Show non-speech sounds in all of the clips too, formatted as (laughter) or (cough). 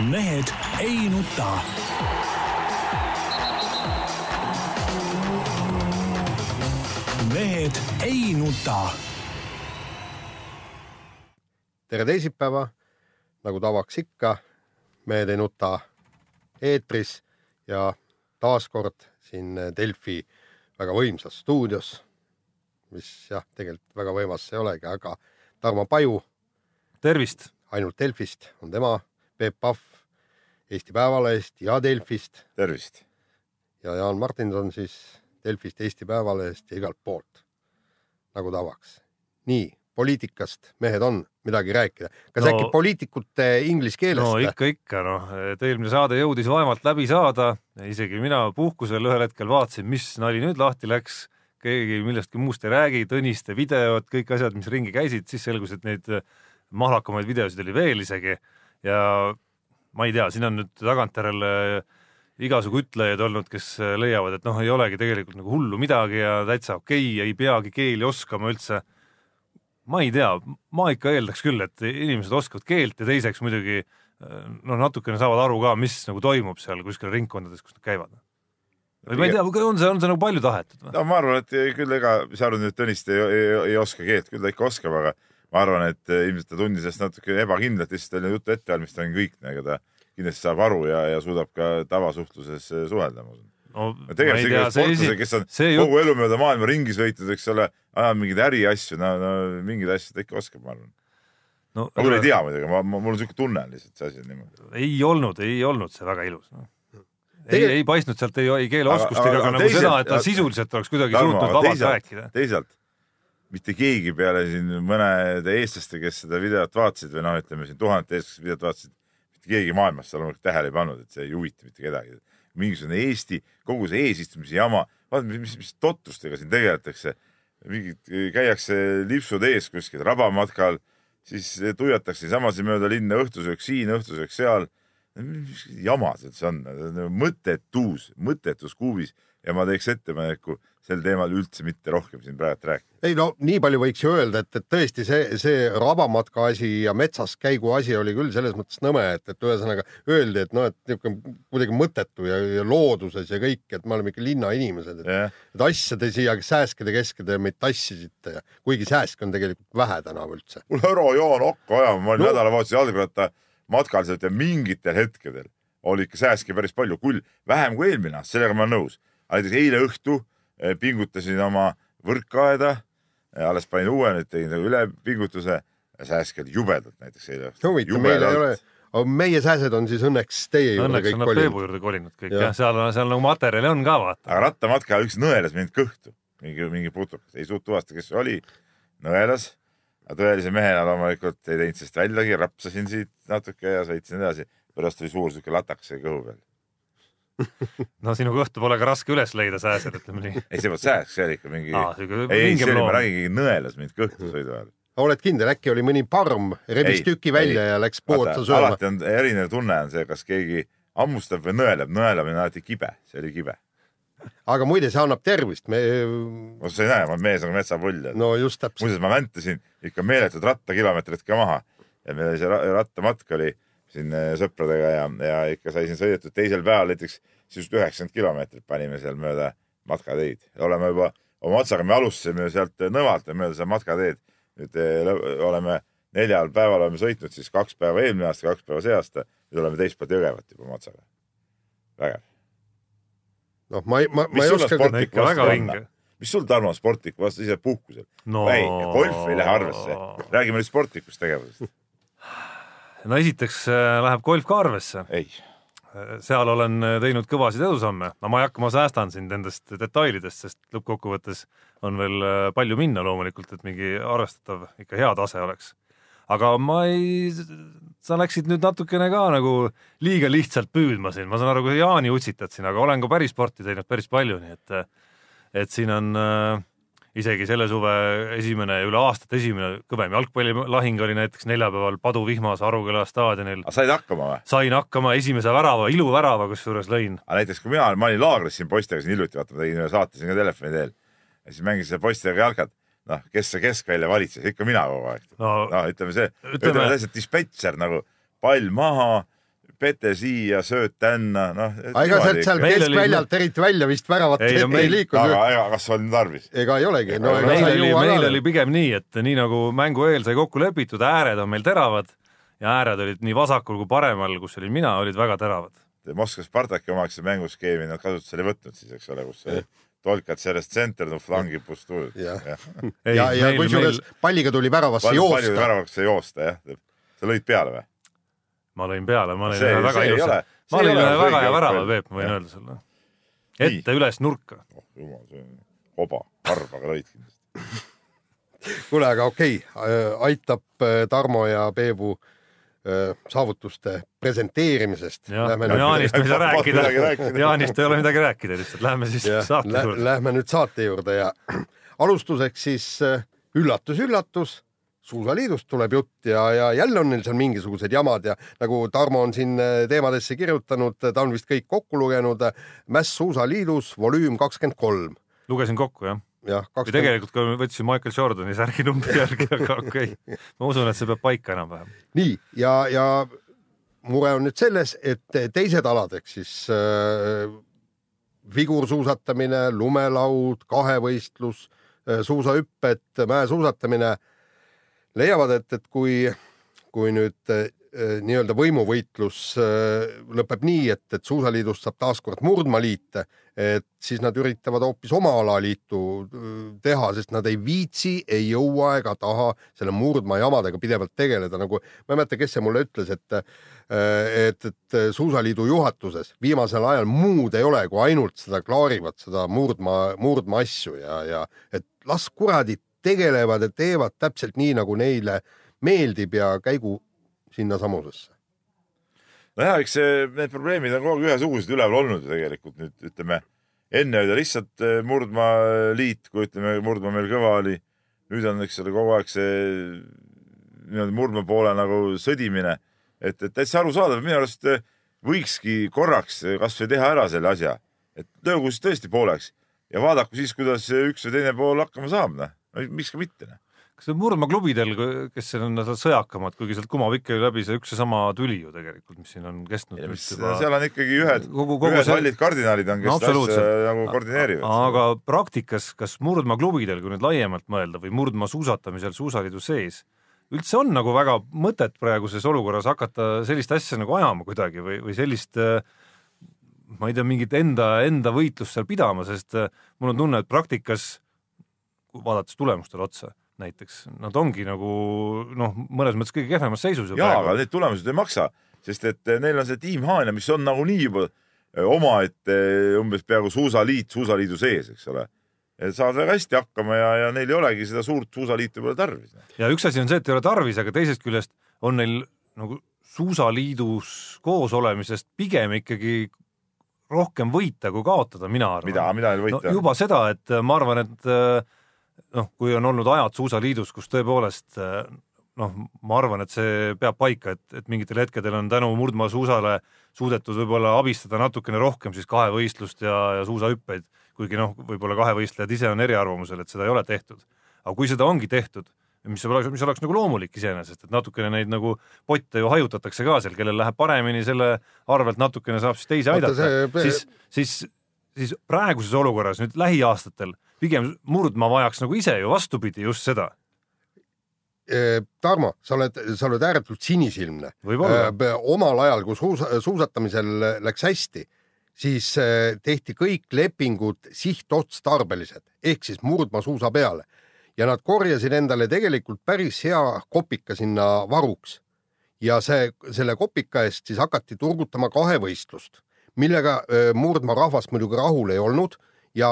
mehed ei nuta. mehed ei nuta. tere teisipäeva, nagu tavaks ikka, Mehed ei nuta eetris ja taaskord siin Delfi väga võimsas stuudios, mis jah, tegelikult väga võimas ei olegi, aga Tarmo Paju tervist! ainult Delfist on tema, Peep Pahv Eesti Päevalehest ja Delfist tervist! ja Jaan Martinson siis Delfist, Eesti Päevalehest ja igalt poolt, nagu tavaks. nii, poliitikast mehed on midagi rääkida. kas No- äkki poliitikute inglise keelest no ikka, ikka noh, et eelmine saade jõudis vaevalt läbi saada, isegi mina puhkusel ühel hetkel vaatasin, mis nali nüüd lahti läks, keegi millestki muust ei räägi, Tõniste videod, kõik asjad, mis ringi käisid, siis selgus, et neid mahlakamaid videosid oli veel isegi ja ma ei tea, siin on nüüd tagantjärele igasugu ütlejaid olnud, kes leiavad, et noh, ei olegi tegelikult nagu hullu midagi ja täitsa okei okay,, ei peagi keeli oskama üldse ma ei tea, ma ikka eeldaks küll, et inimesed oskavad keelt ja teiseks muidugi noh, natukene saavad aru ka, mis nagu toimub seal kuskil ringkondades, kus nad käivad. või ma ei tea, on see, on see nagu palju tahetud või? no ma arvan, et küll ega sa arvad nüüd Tõniste ei, ei, ei oska keelt, küll ta ikka oskab, aga ma arvan, et ilmselt ta tundis ennast natuke ebakindlalt, lihtsalt oli jutu ettevalmistamine kõik, ega ta kindlasti saab aru ja, ja suudab ka tavasuhtluses suhelda. no no tegelikult see sportlase, kes on see kogu elu mööda maailma ringi sõitnud, eks ole, ajanud mingeid äriasju, no, no mingeid asju ta ikka oskab, ma arvan. no, ma küll ei tea muidugi, ma, ma, mul on niisugune tunne lihtsalt see asi on niimoodi. ei olnud, ei olnud see väga ilus no. ei ei paistnud sealt ei, ei keeleoskust Aga- ega ka nagu seda, et ta sisuliselt oleks kuidagi suutnud vabalt rääkida. teisalt mitte keegi peale siin mõnede eestlaste, kes seda videot vaatasid või noh, ütleme siin tuhandete eestlaste videot vaatasid, mitte keegi maailmas seal loomulikult tähele ei pannud, et see ei huvita mitte kedagi. mingisugune Eesti, kogu see eesistumise jama, vaata, mis, mis, mis totrustega siin tegeletakse. mingid, käiakse lipsud ees kuskil rabamatkal, siis tuiatakse samas mööda linna õhtusööks siin, õhtusööks seal. mis jama see üldse on, mõttetus, mõttetus kuubis ja ma teeks ettepaneku sel teemal üldse mitte rohkem siin praegu rääkida. ei no nii palju võiks ju öelda, et, et tõesti see, see rabamatka asi ja metsas käigu asi oli küll selles mõttes nõme, et, et ühesõnaga öeldi, et noh, et niisugune kuidagi mõttetu ja, ja looduses ja kõik, et me oleme ikka linnainimesed, et, jah, et asjade siia sääskede keskele meid tassisite ja kuigi sääske on tegelikult vähe tänavu üldse. kuule ära Jaan hakka ajama, ma olin No. no. nädalavahetuse jalgratta matkal sealt ja mingitel hetkedel oli ikka sääske päris palju, küll vähem kui eelmine aasta, sellega ma olen nõus. aga näiteks eile õhtu pingutasin oma võrkaeda, alles panin uue, nüüd tegin nagu ülepingutuse, sääske oli jubedalt näiteks eile õhtul. huvitav, meil ei ole, aga meie sääsed on siis õnneks teie juurde Õnneks kõik on kolinud. Peebu juurde kolinud kõik Jah. jah ja,, seal, seal nagu materjali on ka vaata. aga rattamatkal üks nõelas mind kõhtu, mingi, mingi putukas, ei suutnud tuvastada, kes see oli. nõelas, aga tõelise mehena loomulikult ei teinud sellest väljagi, rapsasin siit natuke ja sõitsin edasi. pärast oli suur siuke latakas kõhu peal. (laughs) no sinu kõhtu pole ka raske üles leida sääsel, ütleme nii. ei, see polnud sääsk, see oli ikka mingi siuke ei, ei, see oli, ma räägin, keegi nõelas mind kõhtu sõidu ajal. oled kindel, äkki oli mõni parm, rebis Ei, tüki välja ei. ja läks puu otsa sööma? alati on erinev tunne on see, kas keegi hammustab või nõelab, nõelamine on alati kibe, see oli kibe. aga muide, see annab tervist, me no sa ei näe, ma olen mees nagu metsapull. no just täpselt. muuseas, ma väntasin ikka meeletud rattakilomeetrid ka maha ja meil oli see ra- rattamatk oli siin eh, sõpradega ja, ja ikka sai siin sõidetud teisel päeval näiteks sisust üheksakümmend kilomeetrit panime seal mööda matkateid. oleme juba oma otsaga, me alustasime sealt Nõvalt ja mööda seda matkateed. nüüd lõ- oleme neljal päeval oleme sõitnud siis kaks päeva eelmine aasta, kaks päeva see aasta. nüüd oleme teist poolt Jõgevat juba oma otsaga. vägev. noh, ma ei, ma, ma Mis ei oska väga vinge mis sul, Tarmo, sportliku vastu ise puhkusel? no ei, golf ei lähe arvesse. räägime nüüd sportlikust tegevusest. No esiteks äh, läheb golf ka arvesse, ei. Seal olen äh, teinud kõvasid edusamme, no ma ei hakka, ma säästan sind nendest detailidest, sest lõppkokkuvõttes on veel äh, palju minna loomulikult, et mingi arvestatav ikka hea tase oleks. aga ma ei, sa läksid nüüd natukene ka nagu liiga lihtsalt püüdma siin, ma saan aru, kui Jaani utsitad siin, aga olen ka päris sporti teinud päris palju, nii et et siin on äh, isegi selle suve esimene, üle aastate esimene kõvem jalgpallilahing oli näiteks neljapäeval Paduvihmas Aruküla staadionil. said hakkama või? sain hakkama esimese värava, iluvärava kusjuures lõin. aga näiteks kui mina, ma olin laagris siin poistega siin hiljuti, vaata ma tegin ühe saate siin ka telefoni teel ja siis mängisin poistega jalkat. noh, kes see keskvälja valitses, ikka mina kogu aeg. no ütleme see, Ütleme- ütleme täitsa dispetšer nagu pall maha, pete siia, sööt tänna, noh. aga ega sealt seal Meil oli- keskväljalt eriti välja vist väravat Ei, ei, no ei meil- liikunud aga, aga kas on tarvis? ega ei olegi no,. meil oli, meil oli pigem nii, et nii nagu mängu eel sai kokku lepitud, ääred on meil teravad ja ääred olid nii vasakul kui paremal, kus olin mina, olid väga teravad. Moskva Spartaki omaks see mänguskeemi nad kasutusele ei võtnud siis, eks ole, kus see tolkad sellest center no flangi pustuud. Ei, ja, ja meil, kusjuures meil, palliga tuli väravasse joosta. väravaks joosta, jah. sa lõid peale või? Ma lõin peale, ma olin See- ühe väga ilusa ma ole ühe väga hea värava. Peep, ma võin öelda sulle. ette üles nurka. oh jumal, see on hoba, karvaga lõid kindlasti. (laughs) kuule, aga okei okay,, aitab äh, Tarmo ja Peebu äh, saavutuste presenteerimisest. Jaanist ei saa (laughs) rääkida Jaanist ei ole midagi rääkida lihtsalt, lähme siis jah, saate lä juurde. lähme nüüd saate juurde ja (clears throat) alustuseks siis äh, üllatus-üllatus, suusaliidust tuleb jutt ja, ja jälle on neil seal mingisugused jamad ja nagu Tarmo on siin äh, teemadesse kirjutanud, ta on vist kõik kokku lugenud. Mäss suusaliidus volüüm kakskümmend kolm, lugesin kokku jah, jah, või tegelikult ka võtsin Michael Jordani särgi numbri järgi, aga (laughs) okei okay.. ma usun, et see peab paika enam-vähem. nii ja, ja mure on nüüd selles, et teised alad ehk siis äh, vigursuusatamine, lumelaud, kahevõistlus, suusahüpped, mäesuusatamine leiavad, et, et kui, kui nüüd äh, nii-öelda võimuvõitlus äh, lõpeb nii, et, et suusaliidust saab taaskord murdmaaliit, et siis nad üritavad hoopis oma alaliitu äh, teha, sest nad ei viitsi, ei jõua ega taha selle murdmaa jamadega pidevalt tegeleda, nagu ma ei mäleta, kes see mulle ütles, et et, et Suusaliidu juhatuses viimasel ajal muud ei ole, kui ainult seda klaarivad, seda murdmaa, murdmaa asju ja, ja et las kuradid tegelevad ja teevad täpselt nii, nagu neile meeldib ja käigu sinnasamusesse. nojah, eks see, need probleemid on kogu aeg ühesugused üleval olnud ju tegelikult nüüd ütleme, enne oli ta lihtsalt eh, murdmaaliit, kui ütleme, murdmaa meil kõva oli. nüüd on, eks ole, kogu aeg see nii-öelda murdmaa poole nagu sõdimine, et, et täitsa arusaadav, minu arust eh, võikski korraks kasvõi teha ära selle asja, et löögu siis tõesti pooleks ja vaadaku siis, kuidas üks või teine pool hakkama saab, noh, miks ka mitte, noh. kas murdmaaklubidel, kes on sõjakamad, kuigi sealt kumab ikka läbi see üks ja sama tüli ju tegelikult, mis siin on kestnud juba seal on ikkagi ühed, ühed see hallid kardinalid on, kes No asja absoluutselt. nagu koordineerivad. aga praktikas, kas murdmaaklubidel, kui nüüd laiemalt mõelda või murdmaa suusatamisel suusaliidu sees, üldse on nagu väga mõtet praeguses olukorras hakata sellist asja nagu ajama kuidagi või, või sellist äh, ma ei tea, mingit enda, enda võitlust seal pidama, sest äh, mul on tunne, et praktikas, vaadates tulemustele otsa näiteks, nad ongi nagu noh, mõnes mõttes kõige kehvemas seisus jaa, aga need tulemused ei maksa, sest et eh, neil on see Team Haanja, mis on nagunii juba eh, omaette eh, umbes peaaegu suusaliit suusaliidu sees, eks ole. saavad väga hästi hakkama ja, ja neil ei olegi seda suurt suusaliitu pole tarvis. ja üks asi on see, et ei ole tarvis, aga teisest küljest on neil nagu suusaliidus koos olemisest pigem ikkagi rohkem võita kui kaotada, mina arvan. mida, mida neil no võita on? juba seda, et ma arvan, et noh, kui on olnud ajad suusaliidus, kus tõepoolest äh, noh, ma arvan, et see peab paika, et, et mingitel hetkedel on tänu murdmaasuusale suudetud võib-olla abistada natukene rohkem siis kahevõistlust ja, ja suusahüppeid, kuigi noh, võib-olla kahevõistlejad ise on eriarvamusel, et seda ei ole tehtud. aga kui seda ongi tehtud, mis oleks, mis oleks nagu loomulik iseenesest, et natukene neid nagu potte ju hajutatakse ka seal, kellel läheb paremini, selle arvelt natukene saab siis teisi aidata siis, siis, siis praeguses olukorras nüüd lähiaastatel pigem murdma vajaks nagu ise ju vastupidi just seda, Tarmo, sa oled, sa oled ääretult sinisilmne. võib-olla. omal ajal, kui suusa, suusatamisel läks hästi, siis eh, tehti kõik lepingud sihtotstarbelised ehk siis murdmaasuusa peale ja nad korjasid endale tegelikult päris hea kopika sinna varuks. ja see, selle kopika eest siis hakati turgutama kahevõistlust, millega öö, murdmaa rahvas muidugi rahul ei olnud ja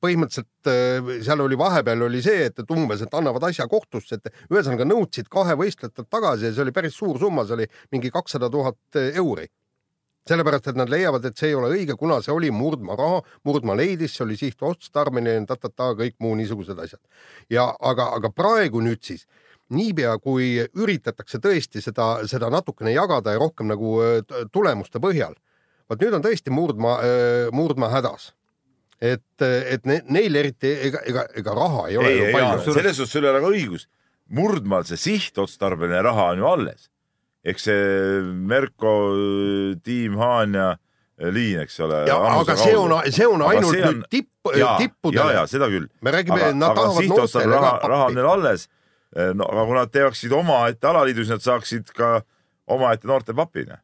põhimõtteliselt seal oli vahepeal oli see, et, et umbes, et annavad asja kohtusse, et ühesõnaga nõudsid kahevõistlejatelt tagasi ja see oli päris suur summa, see oli mingi kakssada tuhat euri sellepärast, et nad leiavad, et see ei ole õige, kuna see oli murdmaa raha, murdmaa leidis, see oli sihtotstarbeline, ta-ta-ta, kõik muu niisugused asjad. ja aga, aga praegu nüüd siis niipea kui üritatakse tõesti seda, seda natukene jagada ja rohkem nagu tulemuste põhjal, vot nüüd on tõesti murdmaa, murdmaa hädas. et, et ne, neil eriti ega, ega, ega raha ei ole ei, ju ei, palju. selles suhtes sul ei ole ka õigus. murdmaal see sihtotstarbeline raha on ju alles. eks see Merko, Tiim Haanja liin, eks ole. ja aga see on, see on ainult see on- nüüd tipp, ja, ja, tippudele ja. seda küll. me räägime nad tahavad noortele raha ka, raha on pappi. neil alles. no aga kui nad teeksid omaette alaliidus, nad saaksid ka omaette noorte papina.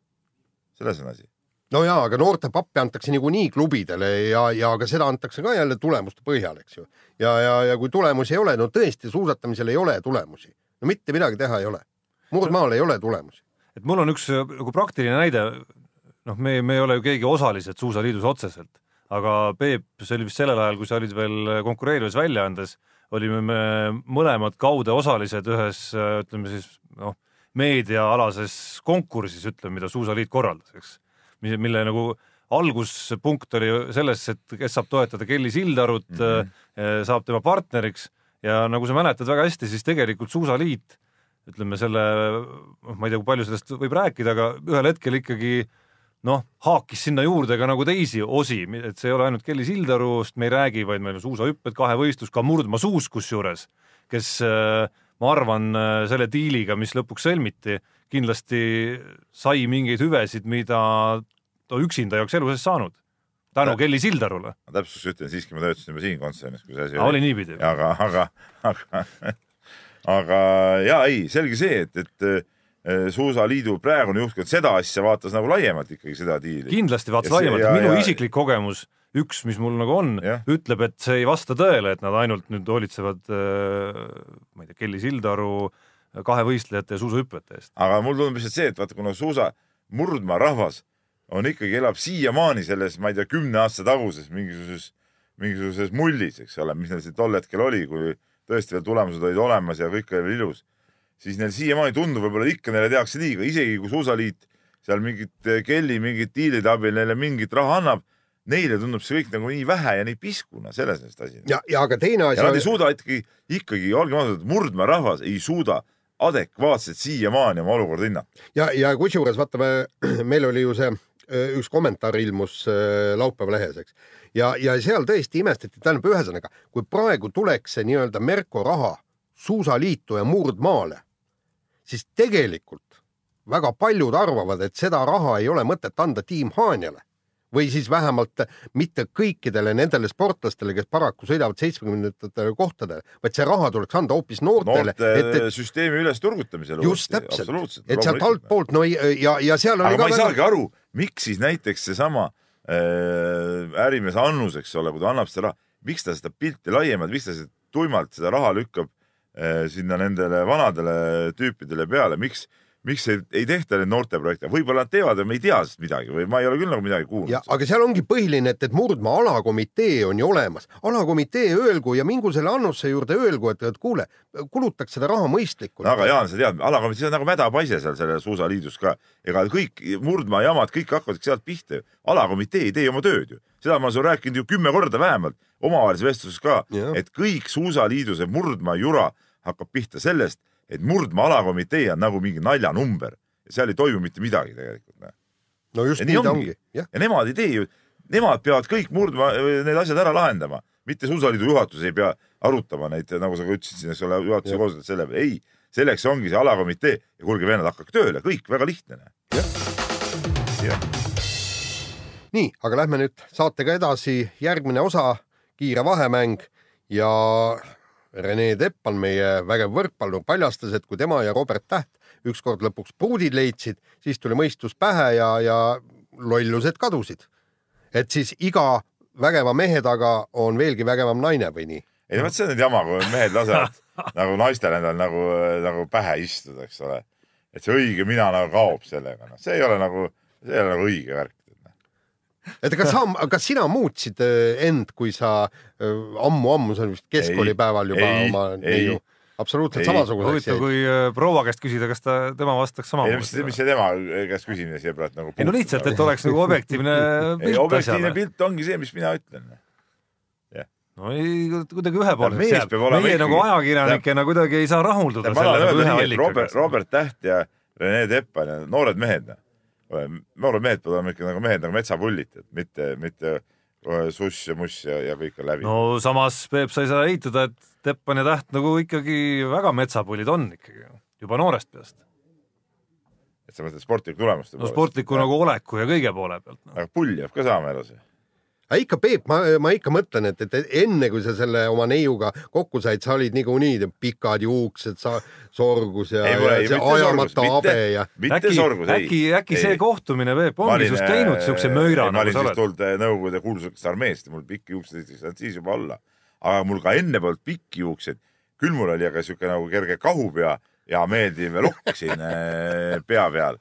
selles on asi. No jaa, aga noorte pappi antakse niikuinii klubidele ja, ja ka seda antakse ka jälle tulemuste põhjal, eks ju. ja, ja, ja kui tulemusi ei ole, no tõesti, suusatamisel ei ole tulemusi. no mitte midagi teha ei ole. murdmaal ei ole tulemusi. et mul on üks äh, nagu praktiline näide, noh, me, me ei ole ju keegi osalised Suusaliidus otseselt, aga Peep, see oli vist sellel ajal, kui sa olid veel konkureerivas väljaandes, olime me mõlemad kaude osalised ühes, ütleme siis noh, meediaalases konkursis, ütleme, mida Suusaliit korraldas, eks. Mille nagu alguspunkt oli selles, et kes saab toetada Kelly Sildarut mm. -hmm. saab tema partneriks ja nagu sa mäletad väga hästi, siis tegelikult Suusaliit ütleme selle, noh, ma ei tea, kui palju sellest võib rääkida, aga ühel hetkel ikkagi noh, haakis sinna juurde ka nagu teisi osi, et see ei ole ainult Kelly Sildarust me ei räägi, vaid meil on suusahüpped, kahevõistlus, ka murdmaasuus kusjuures, kes äh, ma arvan, selle diiliga, mis lõpuks sõlmiti, kindlasti sai mingeid hüvesid, mida ta üksinda ei oleks elu sees saanud. tänu Kelly Sildarule. ma täpsustuseks ütlen, siiski ma töötasin juba siin kontsernis, kui see asi oli niipidi. aga, aga, aga, (laughs) aga ja ei, selge see, et, et äh, suusaliidu praegune juhtkond seda asja vaatas nagu laiemalt ikkagi seda diili. kindlasti vaatas laiemalt minu ja- isiklik kogemus, üks, mis mul nagu on ütleb, et see ei vasta tõele, et nad ainult nüüd hoolitsevad äh, ma ei tea, Kelly Sildaru kahevõistlejate ja suusahüppajate eest. aga mul tundub lihtsalt see, et vaata, kuna suusa murdmaa rahvas on ikkagi, elab siiamaani selles, ma ei tea, kümne aasta taguses mingisuguses, mingisuguses mullis, eks ole, mis neil see tol hetkel oli, kui tõesti veel tulemused olid olemas ja kõik oli veel ilus, siis neil siiamaani tundub, võib-olla ikka neile tehakse liiga, isegi kui suusaliit seal mingit kelli, mingit diilide abil neile mingit raha annab, neile tundub see kõik nagu nii vähe ja nii piskuna, selles on vist asi. ja, ja aga teine asi ja nad ei suuda ikkagi, ikkagi olgem ausad, murdmaa rahvas ei suuda adekvaatselt siiamaani oma olukorda hinnata. ja, ja kusjuures vaata, me, (clears throat) meil oli ju see öö, üks kommentaar ilmus öö, laupäeva lehes, eks. ja, ja seal tõesti imestati, tähendab, ühesõnaga, kui praegu tuleks see nii-öelda Merko raha suusaliitu ja murdmaale, siis tegelikult väga paljud arvavad, et seda raha ei ole mõtet anda Tiim Haanjale või siis vähemalt mitte kõikidele nendele sportlastele, kes paraku sõidavad seitsmekümnendatele kohtadele, vaid see raha tuleks anda hoopis noortele, noorte et, et süsteemi ülesturgutamisele. just täpselt, et sealt altpoolt no ja, ja seal oli aga ma ei väga- saagi aru, miks siis näiteks seesama äh, ärimees Annus, eks ole, kui ta annab seda raha, miks ta seda pilti laiemalt, miks ta seda tuimalt seda raha lükkab äh, sinna nendele vanadele tüüpidele peale, miks, miks ei, ei tehta neid noorteprojekte, võib-olla nad teevad ja me ei tea sellest midagi või ma ei ole küll nagu midagi kuulnud. Aga seal ongi põhiline, et, et Murdmaa alakomitee on ju olemas. alakomitee öelgu ja mingu selle Annusse juurde öelgu, et, kuule, kulutaks seda raha mõistlikult. No aga Jaan, sa tead, alakomitee on nagu mädapaise seal selles suusaliidus ka, ega kõik murdmaa jamad kõik hakkavad sealt pihta ju. alakomitee ei tee oma tööd ju, seda ma olen sulle rääkinud ju kümme korda vähemalt omavahelises vestluses ka et kõik suusaliidu see murdmaa jura hakkab pihta sellest, et murdmaa alakomitee on nagu mingi naljanumber. Ja seal ei toimu mitte midagi tegelikult. no just ja nii ta ongi. ja nemad ei tee ju, nemad peavad kõik murdma, need asjad ära lahendama, mitte suusaliidu juhatus ei pea arutama neid, nagu sa ka ütlesid eks ole, juhatuse Jah. koosolek selle peale, ei, selleks ongi see alakomitee. Ja kuulge vennad, hakake tööle, kõik väga lihtne. nii, aga lähme nüüd saatega edasi, järgmine osa, kiire vahemäng. Ja Rene Teppan, meie vägev võrkpallur, paljastas, et kui tema ja Robert Täht ükskord lõpuks pruudid leidsid, siis tuli mõistus pähe ja, ja lollused kadusid. et siis iga vägeva mehe taga on veelgi vägevam naine või nii? ei no vot see on nüüd jama, kui mehed lasevad (laughs) nagu naistel endal nagu, nagu pähe istuda, eks ole. et see õige mina nagu kaob sellega, noh, see ei ole nagu, see ei ole nagu õige värk. Et kas sa, kas sina muutsid äh, end, kui sa ammu-ammu, see oli vist keskkoolipäeval juba Ei, oma ei, neiu absoluutselt ei. samasuguseks huvitav, jäid? kui äh, proua käest küsida, kas ta, tema vastaks ei no mis, samamoodi mis. see tema käest küsimine siia praegu nagu. ei no lihtsalt, et oleks nagu objektiivne (laughs) ei, pilt objektiivne asjale. pilt ongi see, mis mina ütlen. no ei, kuidagi ühepoolseks jääb meie ikkagi- nagu ajakirjanikena kuidagi ei saa rahulduda Robert. Robert Täht ja Rene Teppan ja noored mehed, noored mehed peavad olema ikka nagu mehed nagu metsapullid, et mitte, mitte suss ja muss ja, ja kõik on läbi no.. samas, Peep, sa ei saa eitada, et Teppan ja Täht nagu ikkagi väga metsapullid on ikkagi juba noorest peast. et sa mõtled sportlikku tulemust no sportliku nagu oleku ja kõige poole pealt no.. aga pull jääb ka saama ju. Aga ikka, Peep, ma, ma ikka mõtlen, et, et enne kui sa selle oma neiuga kokku said, sa olid niikuinii pikad juuksed, sa sorgus ja, ja ei- see ajamata habe ja äkki, äkki, äkki see kohtumine, Peep, ongi sinust teinud siukse möira, ma nagu olin sa siis oled. tulnud äh, Nõukogude kuulsast armeest ja mul ei saanud siis juba olla. aga mul ka enne polnud pikki juukseid, küll mul oli aga siuke nagu kerge kahupea ja meeldiv lokk siin äh, pea peal.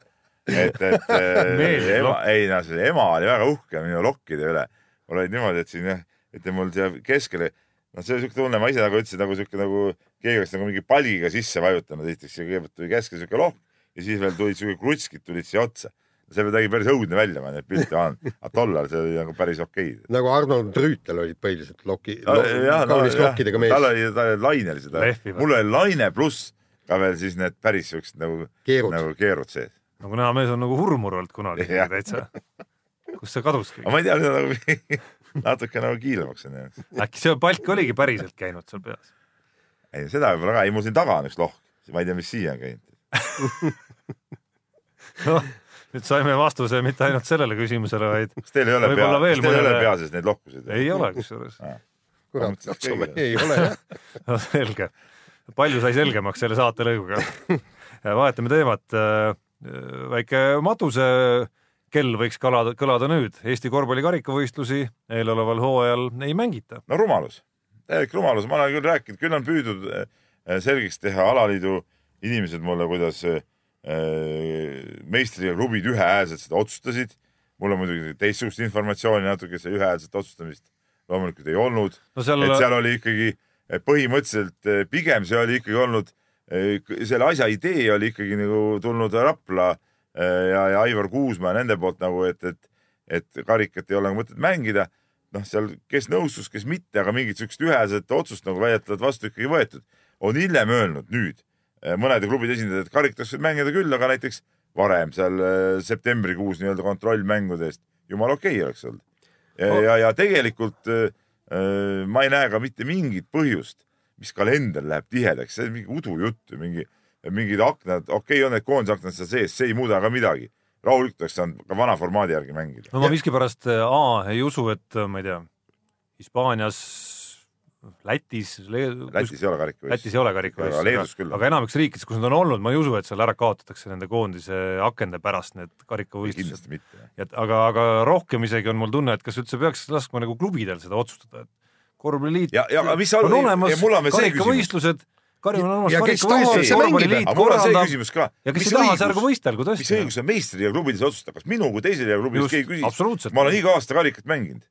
et, et äh, (laughs) ema ei noh, see ema oli väga uhke minu lokkide üle. Mul olid niimoodi, et siin jah, ütleme mul siia keskele, noh, see oli siuke tunne, ma ise nagu ütlesin, nagu siuke nagu keegi oleks nagu mingi palgiga sisse vajutanud, esiteks ja kõigepealt tuli keskele siuke lohk ja siis veel tulid siuke krutskid tulid siia otsa. see nägi päris õudne välja, ma neid pilte (laughs) vaatan, aga tollal see oli nagu päris okei nagu Arnold Rüütel olid põhiliselt loki Ta- jah, no kaunis jah, lokkidega mees tal. oli, tal oli laine oli seda Lehvivad., mul oli laine pluss ka veel siis need päris siuksed nagu, keerud. nagu keerud sees. nagu näha, mees on nagu hurmur olnud kunagi (laughs) täitsa. Kus see kaduski aga? ma ei tea, nagu (laughs) natuke nagu kiilamaks on jäänud. äkki see palk oligi päriselt käinud seal peas? ei, seda võib-olla ka, ei mul siin taga on üks lohk, ma ei tea, mis siia on käinud. noh, nüüd saime vastuse mitte ainult sellele küsimusele, vaid kas teil ei ole pea, kas teil ei ole pea sees neid lohkusid? ei ole kusjuures. kurat, katsume, kõigil. ei ole jah. (laughs) no selge, palju sai selgemaks selle saatelõiguga. (laughs) vahetame teemat. väike matuse kell võiks kõlada, kõlada nüüd. Eesti korvpalli karikavõistlusi eeloleval hooajal ei mängita. no rumalus, täielik rumalus, ma olen küll rääkinud, küll on püüdnud eh, selgeks teha alaliidu inimesed mulle, kuidas eh, meistriga klubid ühehäälselt seda otsustasid. mul on muidugi teistsugust informatsiooni natuke, see ühehäälset otsustamist loomulikult ei olnud, no seal, et seal oli ikkagi eh, põhimõtteliselt pigem see oli ikkagi olnud, selle asja idee oli ikkagi nagu tulnud Rapla eh, ja, ja Aivar Kuusmaa nende poolt nagu, et, et, et karikat ei ole nagu mõtet mängida noh, seal, kes nõustus, kes mitte, aga mingit siukest üheselt otsust nagu väidetavalt vastu ikkagi võetud. on hiljem öelnud nüüd eh, mõnede klubide esindajad, et karikas võib mängida küll, aga näiteks varem seal eh, septembrikuus nii-öelda kontrollmängude eest jumala okei okay oleks olnud. ja Oh. ja, ja tegelikult eh, ma ei näe ka mitte mingit põhjust, mis kalender läheb tihedaks, see on mingi udujutt, mingi, mingid aknad, okei okay, on need koondisaknad seal sees, see ei muuda ka midagi. rahulikult oleks saanud ka vana formaadi järgi mängida. no ma miskipärast A ei usu, et ma ei tea, Hispaanias, Lätis, Lätis ei ole karikavõistlust. Lätis ei ole karikavõistlust, Leedus küll aga, enamikes riikides, kus nad on olnud, ma ei usu, et seal ära kaotatakse nende koondise akende pärast need karikavõistlused. kindlasti mitte. et aga, aga rohkem isegi on mul tunne, et kas üldse peaks laskma nagu klubidel seda otsustada, et korvpalliliit ja, ja mis on olemas karikavõistlused, Kari on Ja see mängib. korvpalliliit see korraldab küsimus ka. ja kes ei taha, see ärgu võistelgu mis tõesti. õigus on meistriliiga klubides otsustada, kas minu kui teise liiga klubides Just, keegi küsis? ma olen iga aasta karikat mänginud.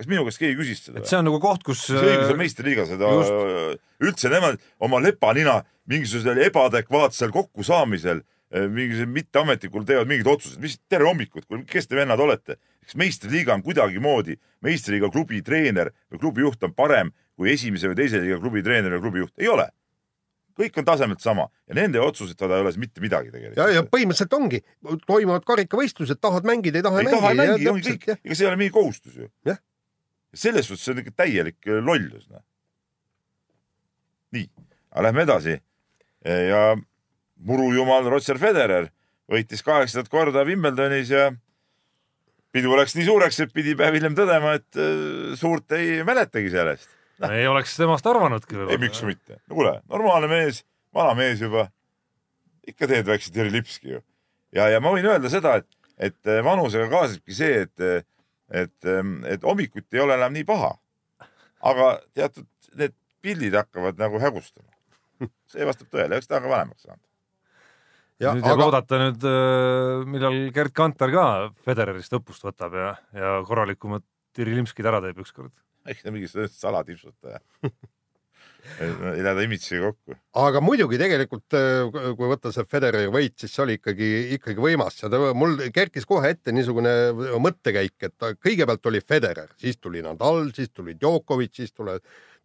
kas minu käest keegi küsis seda et? see on nagu koht, kus mis õigus on meistriliiga seda just., üldse nemad oma lepanina mingisugusel ebaadekvaatsel kokkusaamisel, mingisugusel mitteametlikul teevad mingid otsused, mis tere hommikut, kes te vennad olete? kas meistriliiga on kuidagimoodi, meistriliiga klubi treener või klubi juht on parem kui esimese või teise liiga klubi treener või klubi juht? ei ole. Kõik on tasemelt sama ja nende otsustada ei ole mitte midagi ja, ja tegelikult. põhimõtteliselt ongi, toimuvad karikavõistlused, tahad mängida, ei taha ei taha ei mängi, ongi kõik, ega see ei ole mingi kohustus ju. Selles suhtes see on ikka täielik äh, lollus, noh. nii, aga lähme edasi. ja murujumal Roger Federer võitis kaheksandat korda Wimbledonis ja pidu läks nii suureks, et pidi päev hiljem tõdema, et äh, suurt ei mäletagi sellest. (laughs) ei oleks temast arvanudki ei, miks mitte. no kuule, normaalne mees, vana mees juba. ikka teed väikse Terri Lipski ju. ja, ja ma võin öelda seda, et, et äh, vanusega kaasnebki see, et, et, et hommikuti ei ole enam nii paha. aga teatud need pildid hakkavad nagu hägustama. see vastab tõele, eks ta on ka vanemaks saanud. ja nüüd jääb aga oodata nüüd, millal Gerd Kanter ka Federerist õppust võtab ja, ja korralikumad Tirilimskid ära teeb ükskord. Eks ta mingi salatipsutaja. ei lähe ta imitšiga kokku. aga muidugi tegelikult, kui võtta see Federeri võit, siis see oli ikkagi, ikkagi võimas ja ta, mul kerkis kohe ette niisugune mõttekäik, et ta, kõigepealt oli Federer, siis tuli Nadal, siis tuli Djokovic, siis tule,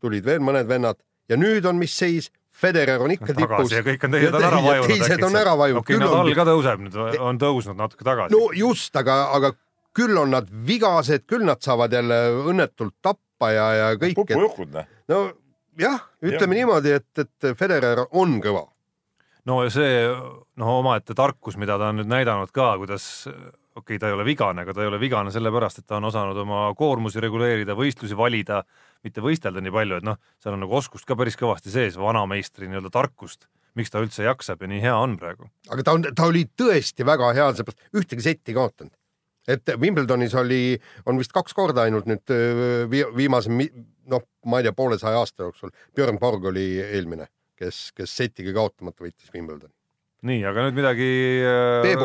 tulid veel mõned vennad ja nüüd on mis seis? Federer on ikka tipus ja kõik on teised on ära vajunud. teised on ära vajunud. okei, Nadal ka tõuseb nüüd, on tõusnud natuke tagasi. no just, aga, aga küll on nad vigased, küll nad saavad jälle õnnetult tappa ja, ja kõik, et pupujuhkud, noh. no jah, ütleme Jah. niimoodi, et, et Federer on kõva. no ja see noh, omaette tarkus, mida ta on nüüd näidanud ka, kuidas okei okay,, ta ei ole vigane, aga ta ei ole vigane sellepärast, et ta on osanud oma koormusi reguleerida, võistlusi valida, mitte võistelda nii palju, et noh, seal on nagu oskust ka päris kõvasti sees, vanameistri nii-öelda tarkust, miks ta üldse jaksab ja nii hea on praegu. aga ta on, ta oli tõesti väga hea, seepärast ühtegi setti kaotanud. Et Wimbledonis oli, on vist kaks korda ainult nüüd viimase, noh, ma ei tea, poolesaja aasta jooksul. Björn Borg oli eelmine, kes, kes setigi kaotamata võitis Wimbledoni. nii, aga nüüd midagi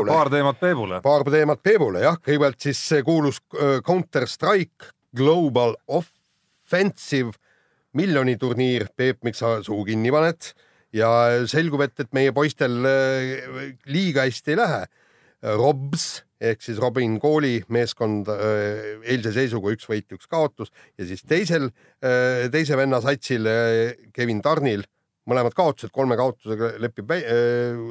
paar teemat Peebule. paar teemat Peebule jah, kõigepealt siis see kuulus Counter Strike Global Offensive miljoni turniir, Peep, miks sa suu kinni paned? ja selgub, et, et meie poistel liiga hästi ei lähe. Robs ehk siis Robin Kooli meeskond öö, eilse seisuga üks võit, üks kaotus ja siis teisel, teise venna satsil öö, Kevin Tarnil mõlemad kaotused, kolme kaotusega lepib,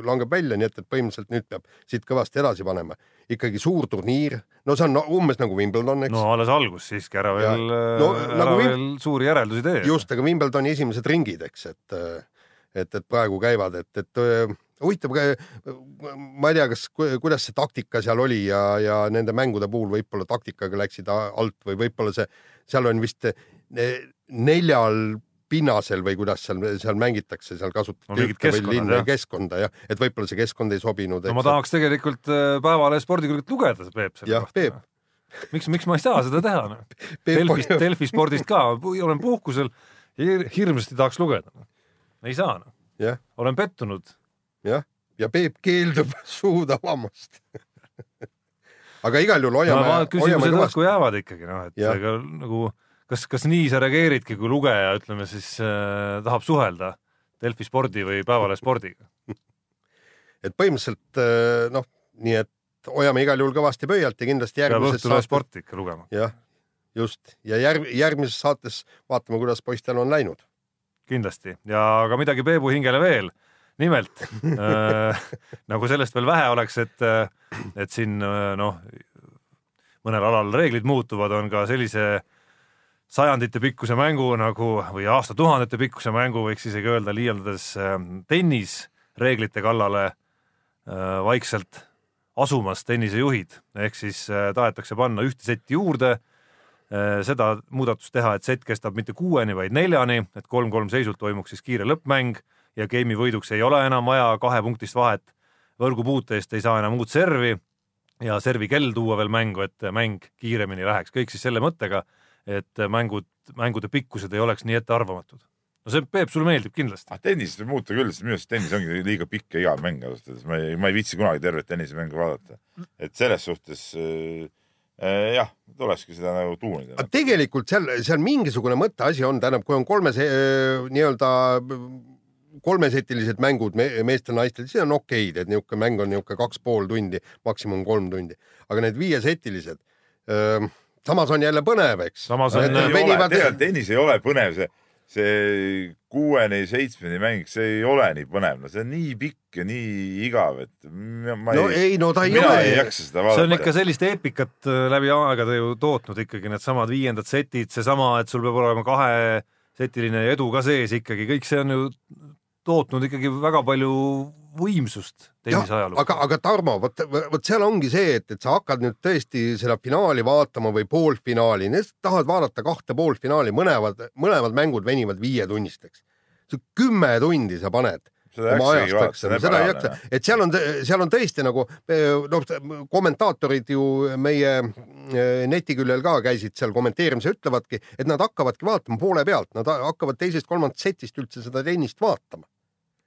langeb välja, nii et, et põhimõtteliselt nüüd peab siit kõvasti edasi panema. ikkagi suur turniir, no see on no, umbes nagu Wimbledon, eks no alles algus siiski, ära Ja- veel no ära nagu nagu Wim- veel suuri järeldusi tee. just, aga Wimbledoni esimesed ringid, eks, et, et, et praegu käivad, et, et huvitav, ma ei tea, kas, kuidas see taktika seal oli ja, ja nende mängude puhul võib-olla taktikaga läksid alt või võib-olla see, seal on vist neljal pinnasel või kuidas seal, seal mängitakse, seal No kasutatakse jah. keskkonda jah, et võib-olla see keskkond ei sobinud. no ma tahaks tegelikult äh, Päevalehe spordikülgelt lugeda, Peep, selle Jah, Peep. miks, miks ma ei saa seda teha no?? Delfist, Delfi spordist ka, olen puhkusel hirmsasti tahaks lugeda no.. ei saa no., jah, olen pettunud. jah, ja Peep keeldub (laughs) suud avamast aga igal juhul no hoiame hoiame küsimused õhku jäävad ikkagi noh, et Jah. ega nagu kas, kas nii sa reageeridki, kui lugeja, ütleme siis äh, tahab suhelda Delfi spordi või Päevalehe spordiga? (laughs) et põhimõtteliselt äh, noh, nii et hoiame igal juhul kõvasti pöialt ja kindlasti peab järgmises Õhtulehe saates, sporti ikka lugema. jah, just ja järg, järgmises saates vaatame, kuidas poistel on läinud. kindlasti ja ka midagi Peebu hingele veel. Nimelt äh, (laughs) nagu sellest veel vähe oleks, et, et siin äh, noh, mõnel alal reeglid muutuvad, on ka sellise sajandite pikkuse mängu nagu või aastatuhandete pikkuse mängu võiks isegi öelda liialdades äh, tennisreeglite kallale äh, vaikselt asumas tennisejuhid. Ehk siis äh, tahetakse panna ühte setti juurde Äh, seda muudatust teha, et sett kestab mitte kuueni, vaid neljani, et kolm-kolm seisult toimuks siis kiire lõppmäng ja game'i võiduks ei ole enam vaja kahepunktist vahet. võrgupuute eest ei saa enam uut servi ja servi kell tuua veel mängu, et mäng kiiremini läheks, kõik siis selle mõttega, et mängud, mängude pikkused ei oleks nii ettearvamatud. no see, Peep, sulle meeldib kindlasti. ah tennist võib muuta küll, sest minu arust tennis ongi liiga pikk ja igav mäng ausalt öeldes, ma ei, ma ei viitsi kunagi tervet tennisemängu vaadata. et selles suhtes äh, äh, jah, tulekski seda nagu tuunida aga. tegelikult seal, seal mingisugune mõtteasi on, tähendab, kui on kolme see, nii-öelda kolmesetilised mängud me, meestel-naistel, siis on okeid, et niisugune mäng on niisugune kaks pool tundi, maksimum kolm tundi, aga need viiesetilised, samas on jälle põnev, eks. Samas on- ei venivad, tegelikult tennis ei ole põnev, see, see kuueni-seitsmeni mäng, see ei ole nii põnev, no see on nii pikk ja nii igav, et ma ma no ei, ei, no ta ei mina ole ei jaksa seda see on vaadata ikka. sellist eepikat äh, läbi aegade ju tootnud ikkagi needsamad viiendad setid, seesama, et sul peab olema kahesetiline edu ka sees ikkagi, kõik see on ju tootnud ikkagi väga palju võimsust tennise ajaloo. aga, aga Tarmo, vot, vot seal ongi see, et, et sa hakkad nüüd tõesti seda finaali vaatama või poolfinaali, tahad vaadata kahte poolfinaali, mõlemad, mõlemad mängud venivad viietunnisteks. kümme tundi sa paned oma ajast läks, seda ei jaksa, et seal on, seal on tõesti nagu noh, kommentaatorid ju meie eh, netiküljel ka käisid seal kommenteerimas ja ütlevadki, et nad hakkavadki vaatama poole pealt, nad hakkavad teisest-kolmandast setist üldse seda tennist vaatama.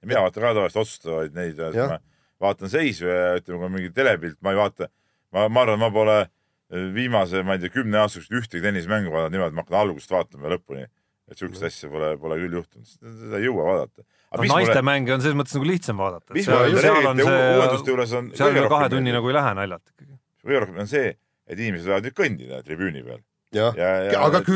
mina vaatan ka tavaliselt otsustavaid neid, ma vaatan seisu ja ütleme, kui on mingi telepilt, ma ei vaata, ma, ma arvan, ma pole viimase, ma ei tea, kümne aasta jooksul ühtegi tennisemängu vaadanud niimoodi, et ma hakkan algusest vaatama lõpuni. et sihukest asja pole, pole küll juhtunud, seda ei jõua vaadata. No naiste mänge on selles mõttes nagu lihtsam vaadata. mis seal, mulle on reeglite see uuenduste, juures on seal üle kahe tunni nagu ei lähe naljalt ikkagi. kõige rohkem on see, et inimesed võivad nüüd kõndida tribüüni peal. jah, ja, ja aga okei.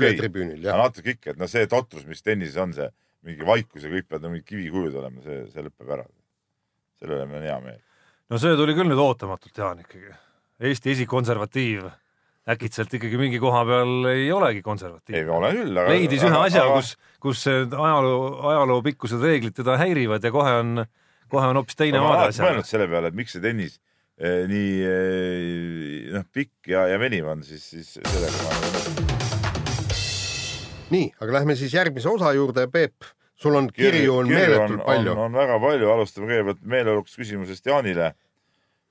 küljetribüünil jah. natuke ikka, et no see totrus, mis tennises on, see mingi vaikus ja kõik peavad nagu mingid kivikujud olema, see, see lõpeb ära. selle üle meil on hea meel. no see tuli küll nüüd ootamatult, Jaan ikkagi. Eesti esikonservatiiv äkitselt ikkagi mingi koha peal ei olegi ei konservatiivne. ole küll, aga. leidis ühe asja, kus, kus ajaloo, ajaloo pikkused reeglid teda häirivad ja kohe on, kohe on hoopis teine vaade asjale mõelnud. selle peale, et miks see tennis eh, nii eh, noh, pikk ja, ja veniv on, siis, siis sellega ma olen nii, aga lähme siis järgmise osa juurde, Peep, sul on kirju on meeletult palju on,. on väga palju, alustame kõigepealt meeleolukast küsimusest Jaanile.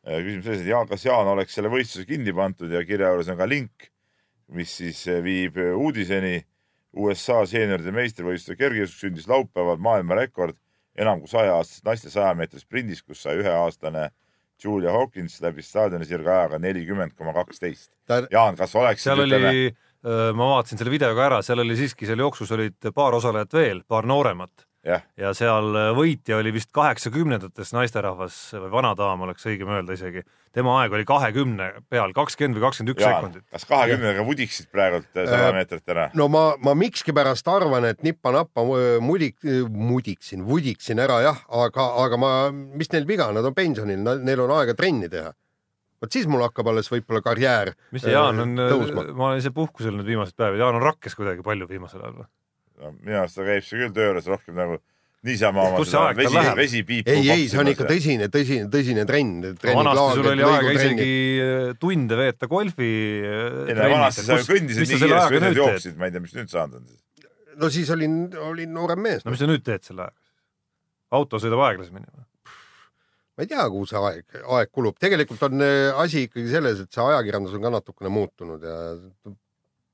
Küsimus selles, et Jaan, kas Jaan oleks selle võistluse kinni pandud ja kirja juures on ka link, mis siis eh, viib uudiseni. USA seenioride meistrivõistluse kergejõustik sündis laupäeval maailmarekord enam kui saja aastases naiste saja meetri sprindis, kus sai üheaastane Julia Hawkins läbi staadioni sirga ajaga nelikümmend koma kaksteist. Jaan, kas oleksid seal oli, ma vaatasin selle video ka ära, seal oli siiski seal jooksus olid paar osalejat veel, paar nooremat jah, ja seal võitja oli vist kaheksakümnendates naisterahvas või vanadaam oleks õigem öelda isegi. tema aeg oli kahekümne peal, kakskümmend või kakskümmend üks sekundit., kas kahekümnega vudiksid praegult eh, sada meetrit ära? no ma, ma miskipärast arvan, et nipa-napa mudik, mudiksin, vudiksin ära jah, aga, aga ma, mis neil viga, nad on pensionil, neil on aega trenni teha. vot siis mul hakkab alles võib-olla karjäär mis see Jaan on äh,, ma olen ise puhkusel nüüd viimased päevad, Jaan on rakkes kuidagi palju viimasel ajal või? No minu arust ta käib seal küll töö juures rohkem nagu niisama oma see seda vesi vesipiipu. ei, ei, see on ikka tõsine, tõsine, tõsine trenn. vanasti sul oli aega isegi äh, tunde veeta golfi. ei no vanasti sa kõndisid nii kiiresti, kui sa jooksid, ma ei tea, mis nüüd saanud on. no siis olin, olin noorem mees no mis sa nüüd teed selle ajaga? auto sõidab aeglasemini või? ma ei tea, kuhu see aeg, aeg kulub, tegelikult on äh, asi ikkagi selles, et see ajakirjandus on ka natukene muutunud ja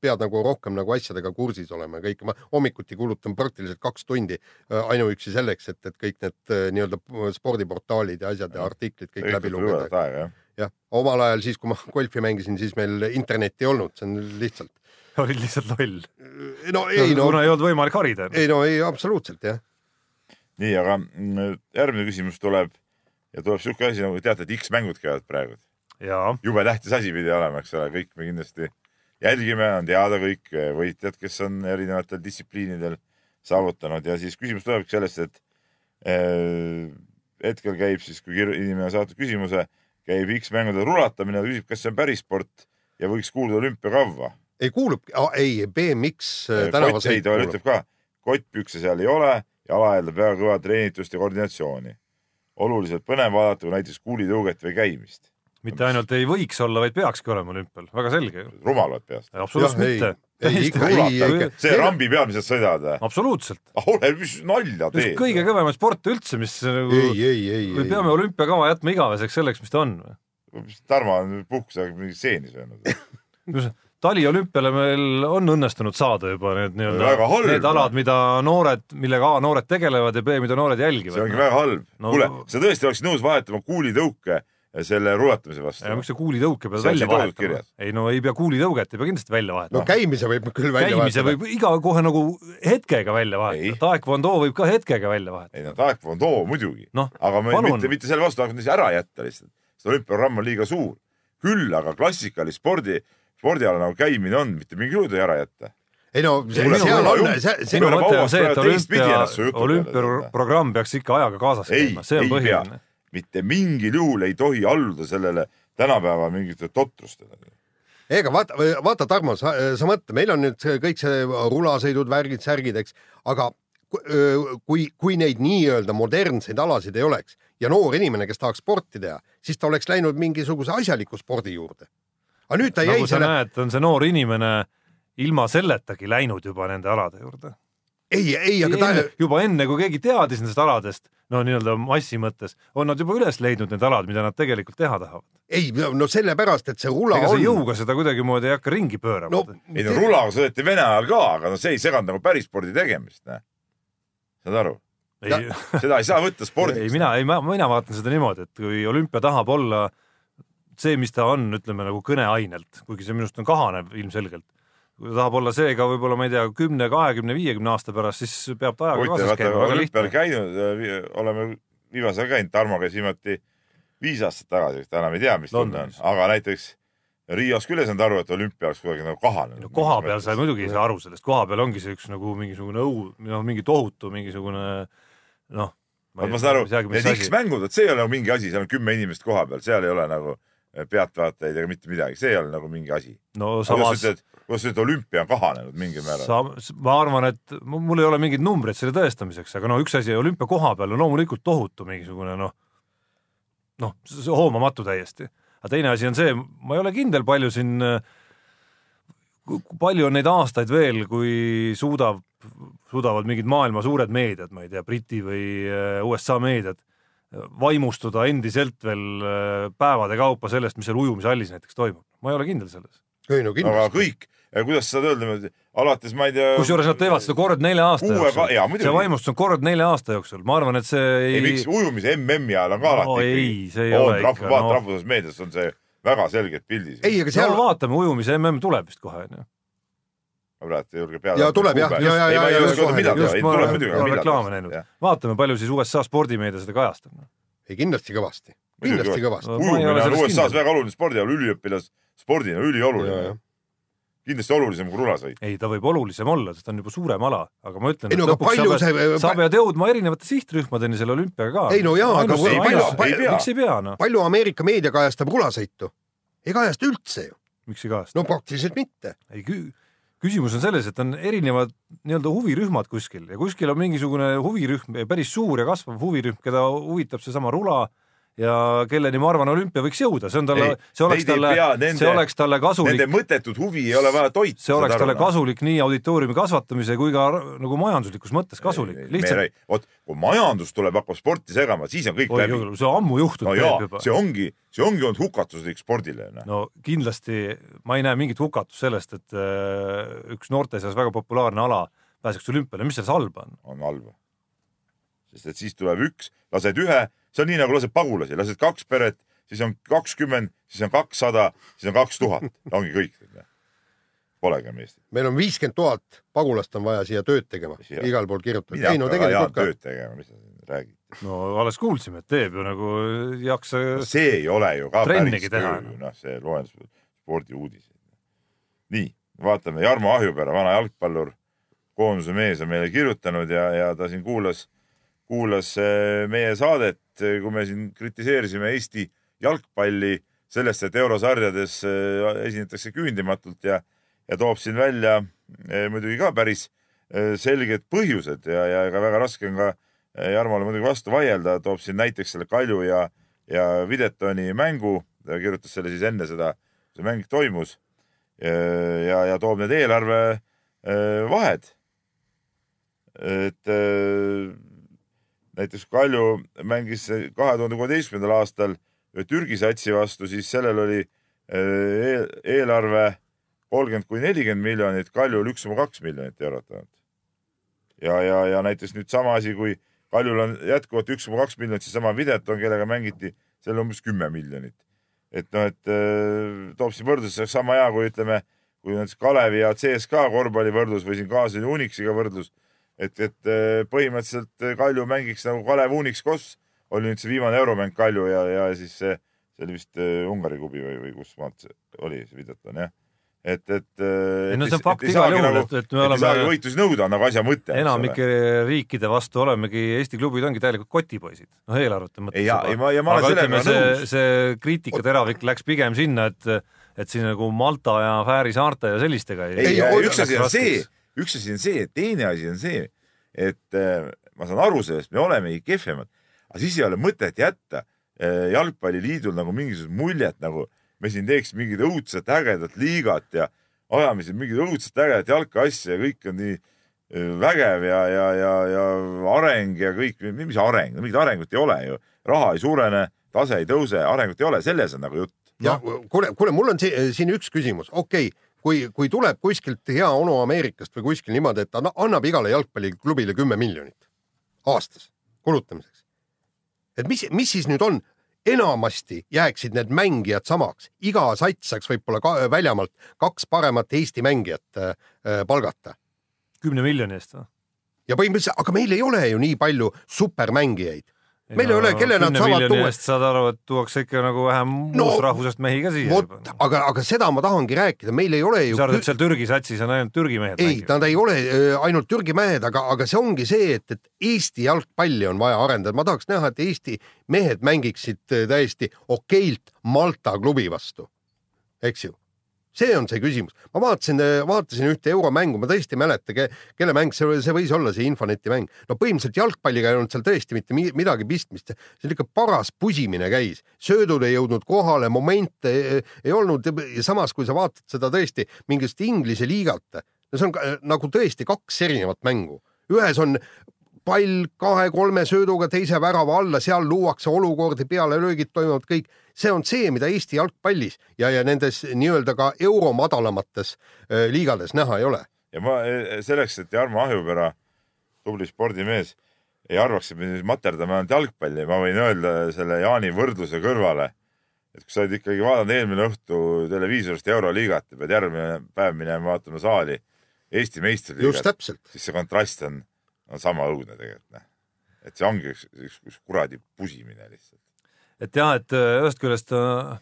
pead nagu rohkem nagu asjadega kursis olema ja kõike, ma hommikuti kulutan praktiliselt kaks tundi äh, ainuüksi selleks, et, et kõik need äh, nii-öelda spordiportaalid ja asjad ja artiklid kõik läbi lugeda. jah. omal ajal siis, kui ma (laughs) golfi mängisin, siis meil internetti ei olnud, see on lihtsalt. (laughs) olid lihtsalt loll. no ei no, kuna ei olnud võimalik harida. ei no ei absoluutselt jah. nii, aga mm, järgmine küsimus tuleb ja tuleb siuke asi nagu teate, et X-mängud käivad praegu. jube tähtis asi pidi olema, eks ole, kõik me kindlasti jälgime, on teada kõik võitjad, kes on erinevatel distsipliinidel saavutanud ja siis küsimus tulebki sellest, et äh, hetkel käib siis, kui inimene on saatnud küsimuse, käib X-mängudel rulatamine, ta küsib, kas see on päris sport ja võiks kuuluda olümpiakavva. ei kuulub, ei BMX äh, kott, ei kuulub. ütleb ka, kottpükse seal ei ole ja ala eeldab väga kõva treenitust ja koordinatsiooni. oluliselt põnev vaadata, kui näiteks kuulitõuget või käimist. Mitte ainult ei võiks olla, vaid peakski olema olümpial, väga selge ju. rumalad peast. absoluutselt ei. mitte. Ei, ikka ei, ikka. see rambi peal, mis nad sõidavad või? absoluutselt. ah ole, mis nalja teed. kõige kõvemaid sporte üldse, mis nagu ei, ei, ei, või peame olümpiakava jätma igaveseks selleks, mis ta on? Tarmo on puhkusega mingi seeni söönud. taliolümpiale meil on õnnestunud saada juba need nii-öelda need alad, mida noored, millega A noored tegelevad ja B, mida noored see jälgivad ongi. väga halb No- kuule, sa tõesti oleksid nõus vahetama kuulitõuke selle rulatamise vastu ja? miks sa kuulitõuke pead välja vahetama ei no ei pea kuulitõuget, ei pea kindlasti välja no vahetama. käimise võib küll välja käimise vahetada. võib iga kohe nagu hetkega välja Ei. vahetada, taekwondo võib ka hetkega välja vahetada. ei no taekwondo muidugi Noh, aga me, palun. mitte, mitte selle vastu, aga lihtsalt ära jätta lihtsalt. see olümpiaprogramm on liiga suur. küll aga klassikalist spordi, spordiala nagu käimine on, mitte mingi juurde ära jätta. ei no see, Minu- seal on, see, see minu mõte on see, et olümpia olümpiaprogramm peaks ikka ajaga kaasas ei käima, see on ei põhiline. Mitte mingil juhul ei tohi alluda sellele tänapäeva mingitele totrustele. ega vaata, vaata, Tarmo, sa, sa mõtle, meil on nüüd see, kõik see rulasõidud, värgid, särgid, eks, aga kui, kui neid nii-öelda modernseid alasid ei oleks ja noor inimene, kes tahaks sporti teha, siis ta oleks läinud mingisuguse asjaliku spordi juurde. aga nüüd ta jäi nagu sa selle, näed, on see noor inimene ilma selletagi läinud juba nende alade juurde. ei, ei, aga ta, juba enne, kui keegi teadis nendest aladest, no nii-öelda massi mõttes, on nad juba üles leidnud need alad, mida nad tegelikult teha tahavad. ei no sellepärast, et see rula ega on jõuga seda kuidagimoodi ei hakka ringi pöörama no no,. ei no rulaga sõideti Vene ajal ka, aga no see ei seganud nagu päris spordi tegemist, näe. saad aru? ei, seda ei saa võtta ei spordiks. mina, ei, mina vaatan seda niimoodi, et kui olümpia tahab olla see, mis ta on, ütleme nagu kõneainelt, kuigi see minu arust on kahanev ilmselgelt. Kui ta tahab olla see ka võib-olla, ma ei tea, kümne, kahekümne, viiekümne aasta pärast, siis peab ta ajaga kaasas käima, olümpial käinud, oleme viimasel käinud, Tarmo käis viimati viis aastat tagasi, ta enam ei tea, mis tunne on aga näiteks Rios küll ei saanud aru, et olümpia oleks kuidagi nagu kahanenud. koha peal sa muidugi ei saa aru sellest, koha peal ongi see üks nagu mingisugune õu, noh, mingi tohutu mingisugune noh. ma saan aru, need X-mängud, vot see ei ole nagu mingi asi, seal on kümme inimest koha peal, seal ei ole nagu pealtvaatajaid ega mitte midagi, see ei ole nagu mingi asi. no samas kuidas sa ütled, olümpia on kahanenud mingil määral? ma arvan, et mu- mul ei ole mingeid numbreid selle tõestamiseks, aga no üks asi olümpia koha peal on loomulikult tohutu mingisugune noh, noh, hoomamatu täiesti. aga teine asi on see, ma ei ole kindel, palju siin, palju on neid aastaid veel, kui suudab, suudavad mingid maailma suured meediad, ma ei tea, Briti või äh, USA meediad vaimustuda endiselt veel äh, päevade kaupa sellest, mis seal ujumishallis näiteks toimub. ma ei ole kindel selles. ei no aga kindlasti. kõik, kuidas sa saad öelda, alates ma ei tea. kusjuures nad teevad seda kord nelja aasta Kuue jooksul see vaimustus on kord nelja aasta jooksul, ma arvan, et see ei, ei, miks ujumise MM-i ajal on ka alati No ei, see ei ole rahv- ikka, vaata no. rahvusvahelises meedias on see väga selgelt pildis. ei, aga seal seal, vaatame, ujumise mm tuleb vist kohe onju. Ma praegu ei julge peale. Jaa, tuleb jah, ja, ja, ei, ma ei ja, oska öelda kohe. millal, just ei ma olen muidugi. reklaame näinud, vaatame, palju siis USA spordimeedia seda kajastab. ei kindlasti kõvasti, Muidugi kindlasti kõvasti. ei ujumine on USA-s väga oluline spordiala, üliõpilasspordina Ja, ülioluline ja.. kindlasti olulisem kui rulasõit. ei, ta võib olulisem olla, sest ta on juba suurem ala, aga ma ütlen, ei et no lõpuks palju sa pead, see, sa pead jõudma erinevate sihtrühmadeni selle olümpiaga ka. Ei no jaa, aga ei palju- pea, ei pea miks. ei pea noh, palju Ameerika meedia kajastab rulasõitu? ei kajasta üldse ju, miks ei kajasta no praktiliselt mitte. ei kü-, küsimus on selles, et on erinevad nii-öelda huvirühmad kuskil ja kuskil on mingisugune huvirühm, päris suur ja kasvav huvirühm, keda huvitab seesama rula ja kelleni ma arvan, olümpia võiks jõuda, see on talle see oleks talle see oleks talle kasulik Nende, mõttetut huvi ei ole vaja toita. see oleks talle kasulik nii auditooriumi kasvatamise kui ka nagu majanduslikus mõttes kasulik, lihtsalt. vot, kui majandus tuleb, hakkab sporti segama, siis on kõik oi läbi. see on ammu juhtunud no jaa juba, see ongi, see ongi olnud hukatuslik spordile. no kindlasti ma ei näe mingit hukatust sellest, et äh, üks noorte seas väga populaarne ala pääseks olümpiale, mis selles halba on? on halb. sest et siis tuleb üks, lased ühe, see on nii nagu lased pagulasi, lased kaks peret, siis on kakskümmend, siis on kakssada, siis on kaks tuhat, ongi kõik. Polegi enam Eestit. meil on viiskümmend tuhat pagulast on vaja siia tööd tegema, igal pool kirjutatud. ei no tegelikult ka. tööd tegema, mis sa siin räägid? no alles kuulsime, et teeb ju nagu ei jaksa see ei ole ju ka päris töö, noh, see loen spordiuudiseid. nii, vaatame Jarmo Ahjupere, vana jalgpallur, koondise mees on meile kirjutanud ja, ja ta siin kuulas, kuulas eh, meie saadet, kui me siin kritiseerisime Eesti jalgpalli sellest, et eurosarjades eh, esinetakse küündimatult ja, ja toob siin välja eh, muidugi ka päris eh, selged põhjused ja, ja ega väga raske on ka eh, Jarmole muidugi vastu vaielda, toob siin näiteks selle Kalju ja, ja Videtoni mängu, ta kirjutas selle siis enne seda, see mäng toimus ja, ja toob need eelarve eh, vahed. et eh, näiteks Kalju mängis kahe tuhande kuueteistkümnendal aastal Türgi satsi vastu, siis sellel oli eh, eel- eelarve kolmkümmend kuni nelikümmend miljonit, Kaljul üks koma kaks miljonit eurot ainult. ja, ja, ja näiteks nüüd sama asi, kui Kaljul on jätkuvalt üks koma kaks miljonit, siis sama Videton, kellega mängiti, seal umbes kümme miljonit. et noh, et äh, toob siin võrdluseks sama hea, kui ütleme, kui näiteks Kalevi ja CSKA korvpallivõrdlus või siin Kaasani Unixiga võrdlus, et, et äh, põhimõtteliselt äh, Kalju mängiks nagu Kalev Unix Kos oli nüüd see viimane euromäng Kalju ja, ja siis see, see oli vist äh, Ungari klubi või, või kus maalt see oli see Videton jah. et, et. Ei no see on fakt igal juhul, et- et me ei oleme- saagi võitlusi nõuda, on nagu asja mõte. enamike riikide vastu olemegi, Eesti klubid ongi täielikult kotipoisid, noh eelarvete mõttes Ei, ja- ei, ma- ja ma olen sellega nõus., see kriitikateravik läks pigem sinna, et et siin nagu Malta ja Fääri saarte ja sellistega ei, Ei, ei, üks asi on see, üks asi on see, teine asi on see, et äh, ma saan aru sellest, me olemegi kehvemad, aga siis ei ole mõtet jätta äh, jalgpalliliidul nagu mingisugust muljet, nagu me siin teeks mingit õudselt ägedat liigat ja ajame siin mingit õudselt ägedat jalkaasja ja kõik on nii äh, vägev ja, ja, ja, ja areng ja kõik, mis areng, mingit arengut ei ole ju, raha ei suurene, tase ei tõuse, arengut ei ole, selles on nagu jutt. ja kuule, kuule, mul on siin üks küsimus, okei okay,, kui, kui tuleb kuskilt hea onu Ameerikast või kuskil niimoodi, et ta anna- annab igale jalgpalliklubile kümme miljonit aastas kulutamiseks. et mis, mis siis nüüd on? enamasti jääksid need mängijad samaks, iga sats saaks võib-olla ka väljamaalt kaks paremat Eesti mängijat äh, äh, palgata kümne miljoni eest või? ja põhimõtteliselt, aga meil ei ole ju nii palju supermängijaid. Meil ei ole, kelle nad saavad tuua. saad aru, et tuuakse ikka nagu vähem no, muust rahvusest mehi ka siia. vot, aga, aga seda ma tahangi rääkida, meil ei ole ju. sa arvad, et seal Türgi satsis on ainult Türgi mehed? ei, nad ei ole ainult Türgi mehed, aga, aga see ongi see, et, et Eesti jalgpalli on vaja arendada, ma tahaks näha, et Eesti mehed mängiksid täiesti okeilt Malta klubi vastu, eks ju see on see küsimus. ma vaatasin, vaatasin ühte euromängu, ma tõesti ei mäleta, kelle mäng see, see võis olla, see Infoneti mäng. no põhimõtteliselt jalgpalliga ei olnud seal tõesti mitte midagi pistmist, see oli ikka paras pusimine käis, söödud ei jõudnud kohale, momente ei, ei olnud samas, kui sa vaatad seda tõesti mingist Inglise liigat, no see on nagu tõesti kaks erinevat mängu ühes on pall kahe-kolme sööduga teise värava alla, seal luuakse olukordi, pealelöögid toimuvad kõik. See on see, mida Eesti jalgpallis ja, ja nendes nii-öelda ka euro madalamates äh, liigades näha ei ole. ja ma e, selleks, et Jarmo Ahjupera, tubli spordimees, ei arvaks, et me nüüd materdame ainult jalgpalli, ma võin öelda selle Jaani võrdluse kõrvale, et kui sa oled ikkagi vaadanud eelmine õhtu televiisorist Euroliigat ja pead järgmine päev minema vaatama saali Eesti meistriliigat, siis see kontrast on on sama õudne tegelikult, noh. et see ongi üks, üks, üks kuradi pusimine lihtsalt. Et jah, et äh, ühest küljest, äh,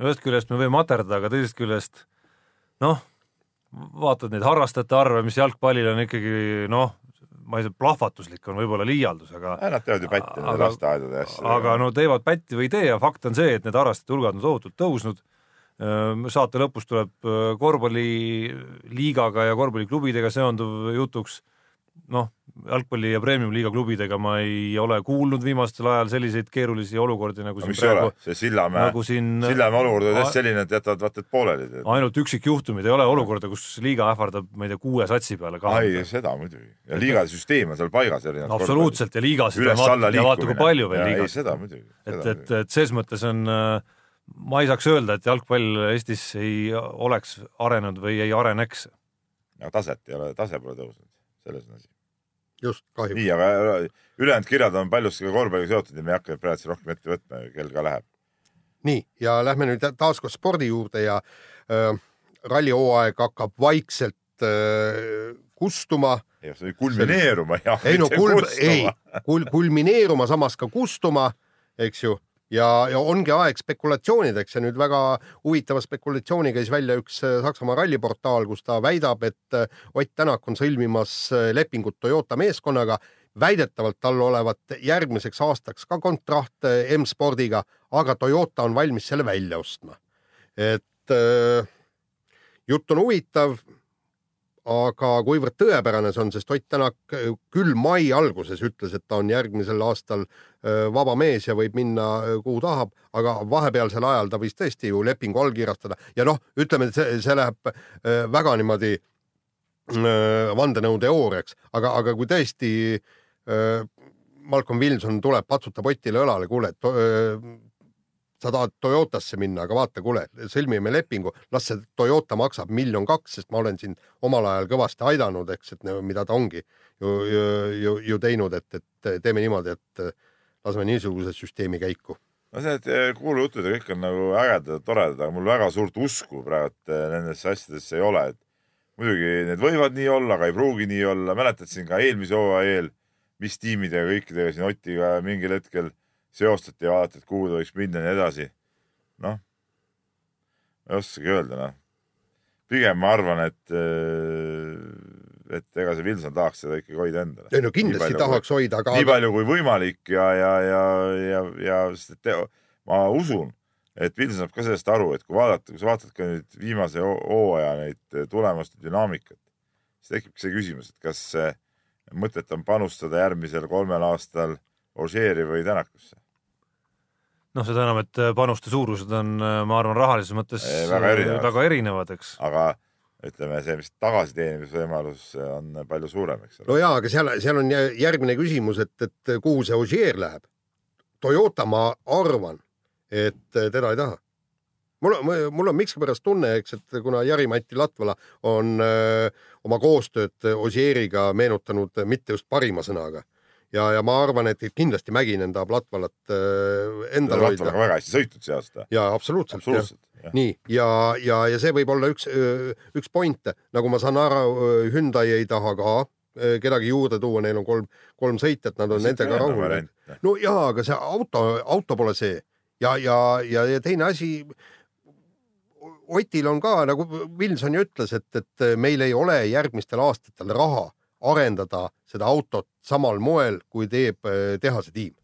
ühest küljest me võime materdada, aga teisest küljest noh, vaatad neid harrastajate arve, mis jalgpallil on ikkagi noh, ma ei tea, plahvatuslik on võib-olla liialdus, aga Nad teevad ju pätti nende lasteaedade asja. aga no teevad pätti või ei tee ja fakt on see, et need harrastajate hulgad on tohutult tõusnud. Äh, saate lõpus tuleb korvpalliliigaga ja korvpalliklubidega seonduv jutuks noh, jalgpalli ja premium-liiga klubidega ma ei ole kuulnud viimastel ajal selliseid keerulisi olukordi nagu no, siin praegu. see Sillamäe nagu, Sillamäe olukord on tõesti selline, et jätavad vaata et pooleli. ainult üksikjuhtumid, ei ole olukorda, kus liiga ähvardab, ma ei tea, kuue satsi peale ei, seda muidugi. ja liiga süsteem on seal paigas. absoluutselt ja liigasid on vaata, ja vaata kui palju veel liigas. seda muidugi. et, et, et ses mõttes on ma ei saaks öelda, et jalgpall Eestis ei oleks arenenud või ei areneks. no taset ei ole, tase pole tõusnud, selles on asi just, kahjuks. nii, aga ülejäänud kirjad on paljuski korvpalliga seotud ja me ei hakka praegu rohkem ette võtma, kell ka läheb. nii, ja lähme nüüd taas kord spordi juurde ja äh, rallihooaeg hakkab vaikselt äh, kustuma. kulmineeruma jah. ei no kul-, ei, kul-, kulmineeruma, samas ka kustuma, eks ju ja, ja ongi aeg spekulatsioonideks ja nüüd väga huvitava spekulatsiooni käis välja üks äh, Saksamaa ralliportaal, kus ta väidab, et äh, Ott Tänak on sõlmimas äh, lepingut Toyota meeskonnaga. väidetavalt tal olevat järgmiseks aastaks ka kontrakt M-spordiga, aga Toyota on valmis selle välja ostma. et jutt on huvitav aga kuivõrd tõepärane see on, sest Ott Tänak äh, küll mai alguses ütles, et ta on järgmisel aastal äh, vaba mees ja võib minna äh, kuhu tahab, aga vahepealsel ajal ta võis tõesti ju lepingu allkirjastada. Ja noh, ütleme, et see, see läheb väga niimoodi vandenõuteooriaks, aga, aga kui tõesti Malcolm Wilson tuleb, patsutab Otile õlale, kuule, sa tahad Toyotasse minna, aga vaata, kuule, sõlmime lepingu, las see Toyota maksab miljon kaks, sest ma olen sind omal ajal kõvasti aidanud, eks, et mida ta ongi ju, ju, ju, ju teinud, et, et teeme niimoodi, et laseme niisuguse süsteemi käiku. no need eh, kuulujutud ja kõik on nagu ägedad, toredad, aga mul väga suurt usku praegu eh, nendesse asjadesse ei ole, et muidugi need võivad nii olla, aga ei pruugi nii olla, mäletad siin ka eelmise hooaja eel, mis tiimidega kõikidega siin Otiga mingil hetkel seostati ja vaadati, et kuhu ta võiks minna ja nii edasi. noh, ma ei oskagi öelda, noh. pigem ma arvan, et, äh, et ega see Wilson tahaks seda ikkagi hoida endale. ei no kindlasti palju, tahaks kui, hoida, aga nii palju kui võimalik ja, ja, ja, ja, ja sest et ma usun, et Wilson saab ka sellest aru, et kui vaadata, kui sa vaatad ka nüüd viimase hooaja neid tulemuste dünaamikat, siis tekibki see küsimus, et kas mõtet on panustada järgmisel kolmel aastal Ožeeri või Tänakusse noh, seda enam, et äh, panuste suurused on, äh, ma arvan, rahalises mõttes väga erinevad, väga erinevad, eks. aga ütleme, see vist tagasiteenimisvõimalus on palju suurem, eks ole. no jaa, aga seal, seal on järgmine küsimus, et, et kuhu see Ogier läheb. Toyota, ma arvan, et teda ei taha. mul on, mul on miskipärast tunne, eks, et kuna Jari-Mati Latvala on öö, oma koostööd Ogieriga meenutanud mitte just parima sõnaga ja, ja ma arvan, et kindlasti Mäkinen tahab Latvalat äh, endal hoida. Latval on väga hästi sõitnud see aasta. ja absoluutselt, absoluutselt. Ja. nii ja, ja, ja see võib olla üks, üks point, nagu ma saan aru, Hyundai ei taha ka kedagi juurde tuua, neil on kolm, kolm sõitjat, nad on nendega rahul. no jaa, aga see auto, auto pole see ja, ja, ja, ja teine asi. Otil on ka nagu Wilson ju ütles, et, et meil ei ole järgmistel aastatel raha arendada seda autot samal moel, kui teeb eh, tehase tiim.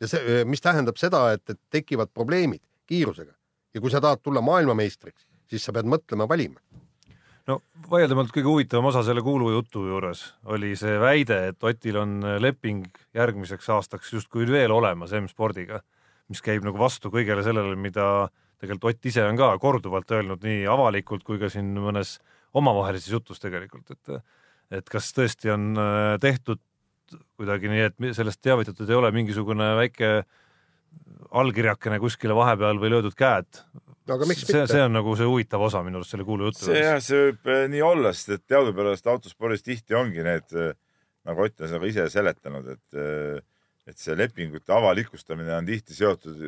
ja see, mis tähendab seda, et, et tekivad probleemid kiirusega ja kui sa tahad tulla maailmameistriks, siis sa pead mõtlema, valima. no vaieldamatult kõige huvitavam osa selle kuulujutu juures oli see väide, et Otil on leping järgmiseks aastaks justkui veel olemas M-spordiga, mis käib nagu vastu kõigele sellele, mida tegelikult Ott ise on ka korduvalt öelnud nii avalikult kui ka siin mõnes omavahelises jutus tegelikult, et et kas tõesti on äh, tehtud kuidagi nii, et sellest teavitatud ei ole mingisugune väike allkirjakene kuskile vahepeal või löödud käed. aga miks see, see on nagu see huvitav osa minu arust selle kuulujutu see jah, see võib eh, nii olla, sest et teadupärast autospordis tihti ongi need, nagu Ott on seda ka ise seletanud, et, et see lepingute avalikustamine on tihti seotud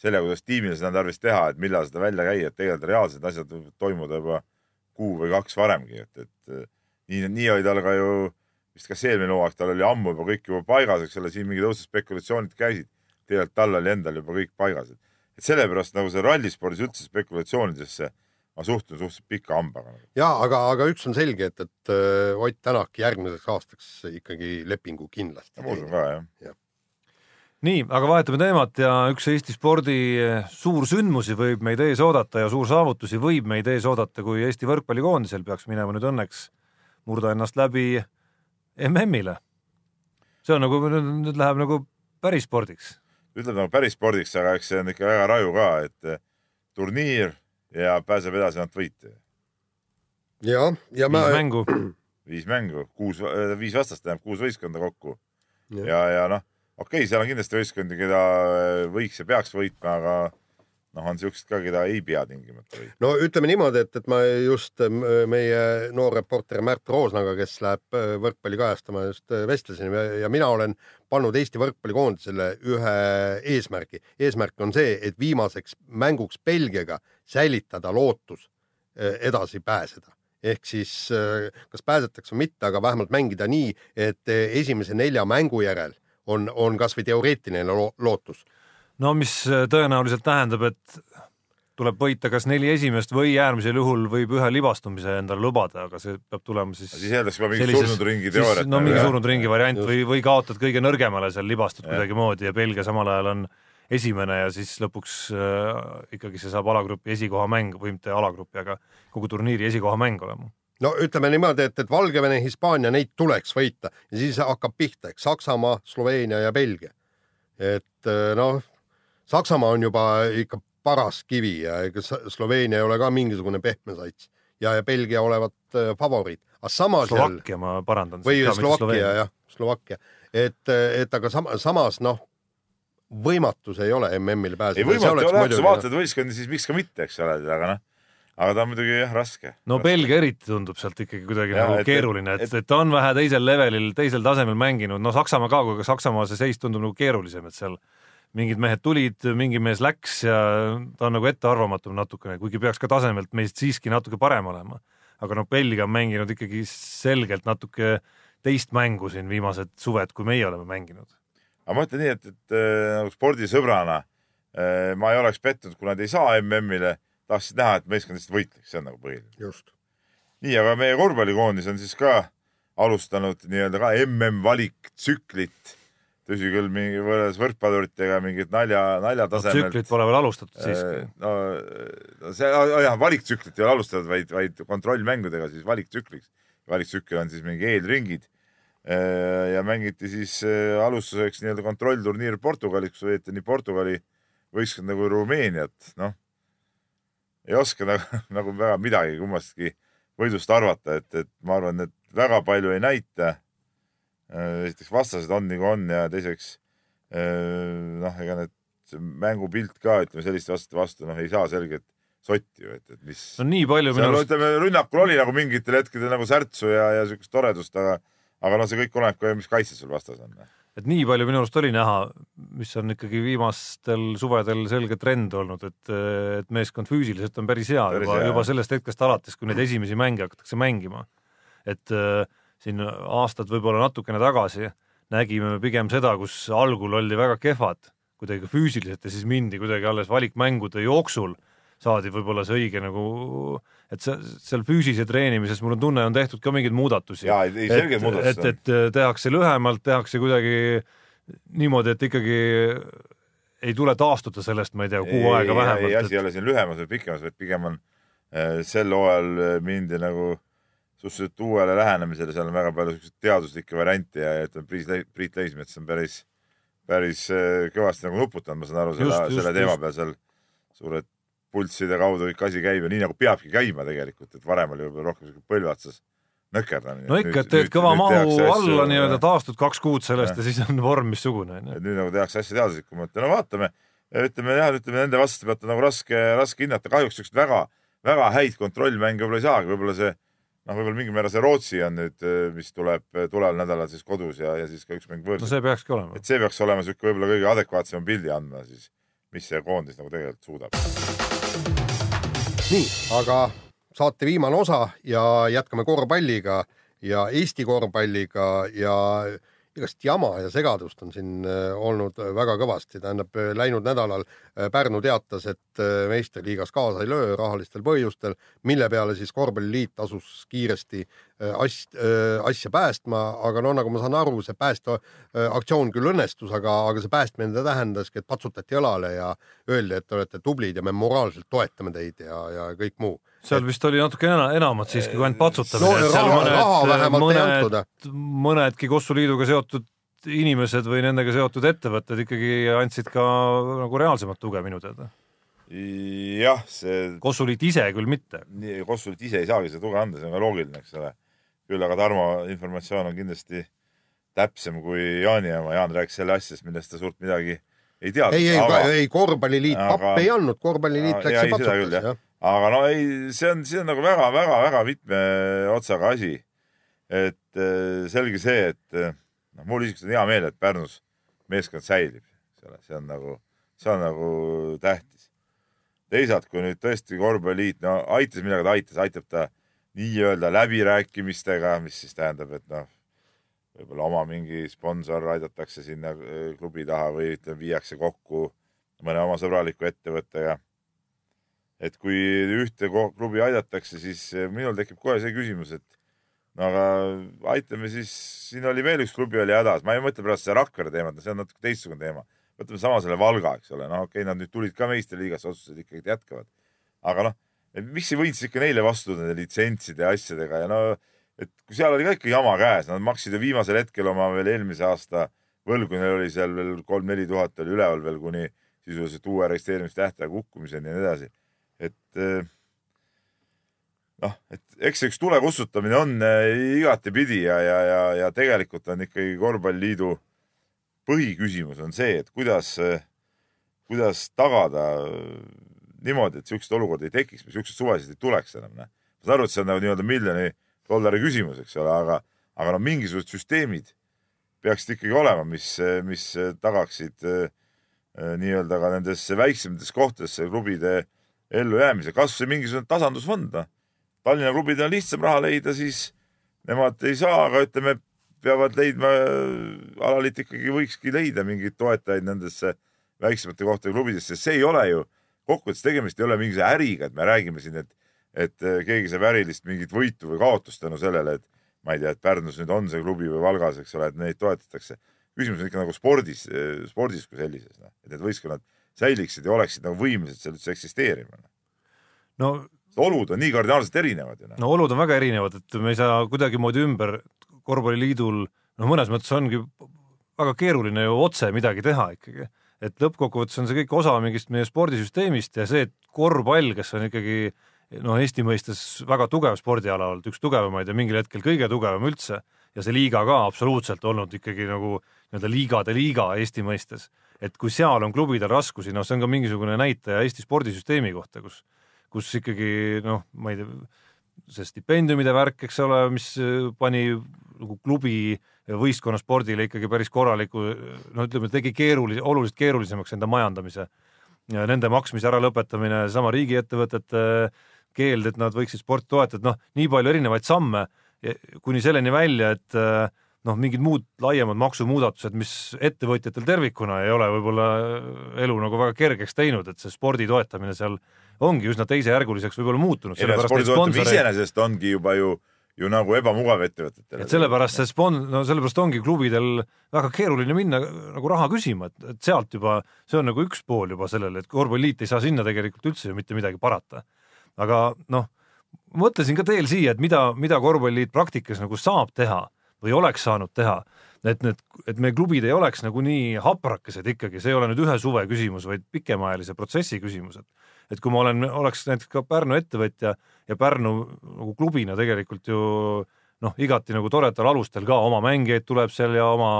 sellega, kuidas tiimil seda on tarvis teha, et millal seda välja käia, et tegelikult reaalsed asjad võivad toimuda juba kuu või kaks varemgi, et, et nii, nii oli tal ka ju vist kas eelmine hooaeg, tal oli ammu juba kõik juba paigas, eks ole, siin mingid õudsed spekulatsioonid käisid. tegelikult tal oli endal juba kõik paigas, et, et sellepärast nagu see rallispordis üldse spekulatsioonidesse ma suhtun suhteliselt pika hambaga. nagu. ja aga, aga üks on selge, et, et äh, Ott Tänak järgmiseks aastaks ikkagi lepingu kindlasti ma usun ka jah. nii, aga vahetame teemat ja üks Eesti spordi suursündmusi võib meid ees oodata ja suursaavutusi võib meid ees oodata, kui Eesti võrkpallikoondisel peaks minema nüüd õnneks murda ennast läbi MM-ile. see on nagu, nüüd läheb nagu päris spordiks. ütleb nagu päris spordiks, aga eks see on ikka väga raju ka, et eh, turniir ja pääseb edasi ainult võit. ja, ja ma viis, mängu, (clears throat) viis mängu, kuus, viis vastast tähendab kuus võistkonda kokku Jah. ja, ja noh, okei okay,, seal on kindlasti võistkondi, keda eh, võiks ja peaks võitma, aga noh, on siuksed ka, keda ei pea tingimata võitma. no ütleme niimoodi, et, et ma just äh, meie noor reporter Märt Roosnaga, kes läheb äh, võrkpalli kajastama, just äh, vestlesin ja, ja mina olen pannud Eesti võrkpallikoondisele ühe eesmärgi. eesmärk on see, et viimaseks mänguks Belgiaga säilitada lootus edasi pääseda ehk siis kas pääsetakse või mitte, aga vähemalt mängida nii, et esimese nelja mängu järel on, on kasvõi teoreetiline lo lootus. No mis äh, tõenäoliselt tähendab, et tuleb võita kas neli esimest või äärmisel juhul võib ühe libastumise endale lubada, aga see peab tulema siis siis eeldaks juba sellises- surnud ringi siis- teooriat. no mingi surnud ringi variant Just. või, või kaotad kõige nõrgemale seal libastud kuidagimoodi ja Belgia samal ajal on esimene ja siis lõpuks äh, ikkagi see saab alagrupi esikoha mäng või mitte alagrupi, aga kogu turniiri esikoha mäng olema. no ütleme niimoodi, et, et Valgevene, Hispaania, neid tuleks võita ja siis hakkab pihta, eks Saksamaa, Sloveenia ja Belgia. et eh, noh, Saksamaa on juba ikka paras kivi ja ega Sloveenia ei ole ka mingisugune pehme sats ja, ja Belgia olevat eh, favoriit, aga samas jälle Slovakkia, ma parandan. või Slovakkia jah, Slovakkia, et, et aga sama, samas noh, võimatus ei ole MM-ile pääseda. ei võimatu ei ole, kui sa vaatad võistkondi, siis miks ka mitte, eks ole, aga noh, aga ta on muidugi jah raske. no Belgia eriti tundub sealt ikkagi kuidagi Jaa, nagu et- keeruline, et, et- et ta on vähe teisel levelil, teisel tasemel mänginud, no Saksamaa ka, aga Saksamaa see seis tundub nagu keerulisem, et seal mingid mehed tulid, mingi mees läks ja ta on nagu ettearvamatum natukene, kuigi peaks ka tasemelt meist siiski natuke parem olema. aga noh, Belgia on mänginud ikkagi selgelt natuke teist mängu siin viimased suved, kui meie oleme mänginud. aga ma ütlen nii, et, et äh, nagu spordisõbrana äh, ma ei oleks pettunud, kui nad ei saa MM-ile, tahaksid näha, et meeskond lihtsalt võitleks, see on nagu põhiline. just, nii, aga meie korvpallikoondis on siis ka alustanud nii-öelda ka MM-valiktsüklit. Tõsi küll, mingi võrreldes võrkpalluritega mingit nalja, naljatasemelt. tsüklit pole veel alustatud siiski. no no see oh, jah, valiktsüklit ei ole alustatud, vaid, vaid kontrollmängudega siis valiktsükliks. valiktsükkel on siis mingi eelringid. ja mängiti siis äh, alustuseks nii-öelda kontrollturniir Portugalis, kus võeti nii Portugali võistkond nagu Rumeeniat, noh. ei oska (laughs) nagu, nagu väga midagi kummastki võidust arvata, et, et ma arvan, et väga palju ei näita. Esiteks vastased on nagu on ja teiseks äh, noh, ega need mängupilt ka ütleme selliste vastaste vastu noh, ei saa selget sotti ju, et, et mis no nii palju minu arust, ütleme rünnakul oli nagu mingitel hetkedel nagu särtsu ja, ja siukest toredust, aga aga noh, see kõik oleneb ka, mis kaitse sul vastas on. et nii palju minu arust oli näha, mis on ikkagi viimastel suvedel selge trend olnud, et, et meeskond füüsiliselt on päris hea Päris juba, juba sellest hetkest alates, kui neid esimesi mänge hakatakse mängima. et äh, siin aastad võib-olla natukene tagasi nägime pigem seda, kus algul oldi väga kehvad kuidagi füüsiliselt ja siis mindi kuidagi alles valikmängude jooksul saadi võib-olla see õige nagu, et seal füüsilise treenimises mul on tunne, on tehtud ka mingeid muudatusi. jaa, ei selgeid muudatusi et, et, tehakse lühemalt, tehakse kuidagi niimoodi, et ikkagi ei tule taastuda sellest, ma ei tea, kuu ei, aega vähemalt. ei, asi ei ole siin lühemas või pikemas, vaid pigem on äh, sel hooajal mindi nagu suhteliselt uuele lähenemisele, seal on väga palju siukseid teaduslikke variante ja ütleme, Priit Priit Leismets on päris, päris äh, kõvasti nagu nuputanud, ma saan aru, selle, selle teema peal seal suured pulsside kaudu kõik asi käib ja nii nagu peabki käima tegelikult, et varem oli võib-olla rohkem siuke põlveotsas nõkerdamine. no ikka, et teed kõva mahu alla nii-öelda, taastud kaks kuud sellest ja. ja siis on vorm missugune. et nüüd nagu tehakse asja teaduslikumalt ja no vaatame, ütleme jah, ütleme nende vastu peate nagu raske, raske hinnata, kahjuks siukseid väga, väga häid kontrollmänge võib-olla ei saagi, võib-olla see noh, võib-olla mingil määral see Rootsi on nüüd, mis tuleb tuleval nädalal siis kodus ja, ja siis ka üks mäng võõrsil. no see peakski olema. et see peaks olema siuke võib-olla kõige adekvaatsema pildi andma siis, mis see koondis nagu tegelikult suudab nii, aga saate viimane osa ja jätkame korvpalliga ja Eesti korvpalliga ja igast jama ja segadust on siin äh, olnud väga kõvasti, tähendab äh, läinud nädalal äh, Pärnu teatas, et meistriliigas kaasa ei löö rahalistel põhjustel, mille peale siis korvpalliliit asus kiiresti asj, asja päästma, aga no nagu ma saan aru, see päästeaktsioon küll õnnestus, aga, aga see päästmine tähendaski, et patsutati õlale ja öeldi, et te olete tublid ja me moraalselt toetame teid ja, ja kõik muu seal vist oli natuke ena, enamat siiski kui ainult patsutamine no,. mõned, antud. mõnedki Kossu liiduga seotud inimesed või nendega seotud ettevõtted ikkagi andsid ka nagu reaalsemat tuge minu teada. jah, see. Kossu liit ise küll mitte. Kossu liit ise ei saagi seda tuge anda, see on ka loogiline, eks ole. Küll aga Tarmo informatsioon on kindlasti täpsem kui Jaani oma. Jaan rääkis selle asjast, millest ta suurt midagi ei teadnud. ei, ei aga..., ei korvpalliliit aga... pappi ei andnud, korvpalliliit läks ja patsutas, aga no ei, see on, see on nagu väga-väga-väga mitme otsaga asi. et äh, selge see, et äh, noh, mul isiklikult on hea meel, et Pärnus meeskond säilib, eks ole, see on nagu, see on nagu tähtis. teisalt, kui nüüd tõesti korvpalliliit, no aitas, millega ta aitas, aitab ta nii-öelda läbirääkimistega, mis siis tähendab, et noh, võib-olla oma mingi sponsor aidatakse sinna äh, klubi taha või ütleme, viiakse kokku mõne oma sõbraliku ettevõttega et kui ühte klubi aidatakse, siis eh, minul tekib kohe see küsimus, et no aga aitame siis, siin oli veel üks klubi oli hädas, ma ei mõtle pärast seda Rakvere teemat, see on natuke teistsugune teema. võtame sama selle Valga, eks ole, no okei okay,, nad nüüd tulid ka meistriliigasse, otsustasid ikkagi, et jätkavad. aga noh, miks ei võinud siis ikka neile vastu nende litsentside ja asjadega ja no, et kui seal oli ka ikka jama käes, nad maksid ju viimasel hetkel oma veel eelmise aasta võlgu, neil oli seal veel kolm-neli tuhat oli üleval veel kuni sisuliselt uue registreerimistähtaja kukkumiseni ja nii edasi. Et eh, noh, et eks üks tule kustutamine on eh, igatepidi ja, ja, ja, ja tegelikult on ikkagi korvpalliliidu põhiküsimus on see, et kuidas, eh, kuidas tagada niimoodi, et siukseid olukordi ei tekiks siukseid suvesid ei tuleks enam. ma saan aru, et see on nagu nii-öelda miljoni dollari küsimus, eks ole, aga, aga no mingisugused süsteemid peaksid ikkagi olema, mis, mis tagaksid äh, nii-öelda ka nendes väiksemates kohtades klubide ellujäämise, kasvõi mingisugune tasandusfond, noh. Tallinna klubidel on lihtsam raha leida, siis nemad ei saa, aga ütleme, peavad leidma, alaliit ikkagi võikski leida mingeid toetajaid nendesse väiksemate kohtade klubidesse, see ei ole ju, kokkuvõttes tegemist ei ole mingisuguse äriga, et me räägime siin, et, et keegi saab ärilist mingit võitu või kaotust tänu sellele, et ma ei tea, et Pärnus nüüd on see klubi või Valgas, eks ole, et neid toetatakse. küsimus on ikka nagu spordis, spordis kui sellises, noh, et need võistkonnad säiliksid ja oleksid nagu võimelised seal üldse eksisteerima. no olud on nii kardinaalselt erinevad ju. Noh. no olud on väga erinevad, et me ei saa kuidagimoodi ümber korvpalliliidul, noh, mõnes mõttes ongi väga keeruline ju otse midagi teha ikkagi, et lõppkokkuvõttes on see kõik osa mingist meie spordisüsteemist ja see, et korvpall, kes on ikkagi noh, Eesti mõistes väga tugev spordiala olnud, üks tugevamaid ja mingil hetkel kõige tugevam üldse ja see liiga ka absoluutselt olnud ikkagi nagu nii-öelda liigade liiga Eesti mõistes. Et kui seal on klubidel raskusi, noh, see on ka mingisugune näitaja Eesti spordisüsteemi kohta, kus, kus ikkagi noh, ma ei tea, see stipendiumide värk, eks ole, mis äh, pani nagu klubi võistkonnaspordile ikkagi päris korraliku, no ütleme, tegi keerulise, oluliselt keerulisemaks enda majandamise. Nende maksmise äralõpetamine, sama riigiettevõtete keeld, et nad võiksid sporti toetada, noh, nii palju erinevaid samme kuni selleni välja, et äh, noh, mingid muud laiemad maksumuudatused, mis ettevõtjatel tervikuna ei ole võib-olla elu nagu väga kergeks teinud, et see spordi toetamine seal ongi üsna teisejärguliseks võib-olla muutunud. spordi toetamine iseenesest ongi juba ju ju nagu ebamugav ettevõtetele. et sellepärast see spon-, no sellepärast ongi klubidel väga keeruline minna nagu raha küsima, et, et sealt juba, see on nagu üks pool juba sellele, et korvpalliliit ei saa sinna tegelikult üldse ju mitte midagi parata. aga noh, mõtlesin ka teel siia, et mida, mida korvpalliliit praktikas nagu saab teha või oleks saanud teha, et need, et meie klubid ei oleks nagu nii haprakesed ikkagi, see ei ole nüüd ühe suve küsimus, vaid pikemaajalise protsessi küsimus, et et kui ma olen, oleks näiteks ka Pärnu ettevõtja ja Pärnu nagu klubina tegelikult ju noh, igati nagu toredal alustel ka oma mängijaid tuleb seal ja oma,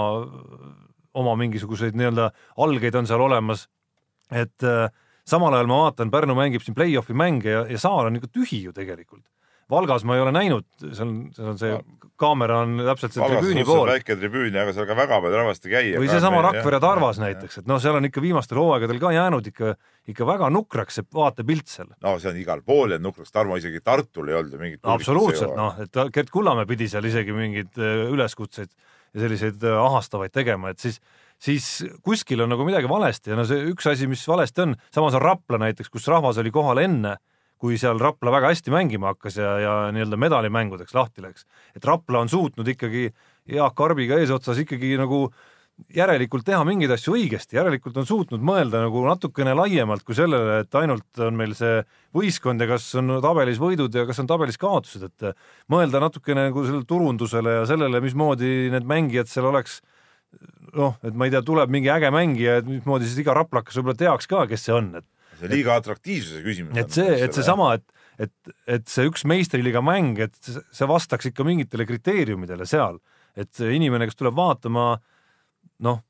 oma mingisuguseid nii-öelda algeid on seal olemas. et äh, samal ajal ma vaatan, Pärnu mängib siin play-off'i mänge ja, ja saal on ikka tühi ju tegelikult Valgas ma ei ole näinud, seal on, seal on see kaamera on täpselt seal tribüüni pool. väike tribüün, aga seal ka väga palju rahvast ei käi. või seesama Rakvere Tarvas jah, näiteks, et noh, seal on ikka viimastel hooaegadel ka jäänud ikka, ikka väga nukraks see vaatepilt seal. no see on igal pool jäänud nukraks, Tarmo isegi Tartul ei olnud ju mingit. absoluutselt, noh, et Gert Kullamäe pidi seal isegi mingeid äh, üleskutseid ja selliseid äh, ahastavaid tegema, et siis siis kuskil on nagu midagi valesti ja no see üks asi, mis valesti on, samas on Rapla näiteks, kus rahvas oli kohal enne kui seal Rapla väga hästi mängima hakkas ja, ja nii-öelda medalimängudeks lahti läks. et Rapla on suutnud ikkagi Jaak Arbiga eesotsas ikkagi nagu järelikult teha mingeid asju õigesti, järelikult on suutnud mõelda nagu natukene laiemalt kui sellele, et ainult on meil see võistkond ja kas on tabelis võidud ja kas on tabelis kaotused, et mõelda natukene nagu sellele turundusele ja sellele, mismoodi need mängijad seal oleks noh, et ma ei tea, tuleb mingi äge mängija, et mismoodi siis iga raplakas võib-olla teaks ka, kes see on, et see liiga atraktiivsuse küsimus. et see, et seesama, et, et, et see üks meistriliiga mäng, et see vastaks ikka mingitele kriteeriumidele seal, et inimene, kes tuleb vaatama, noh,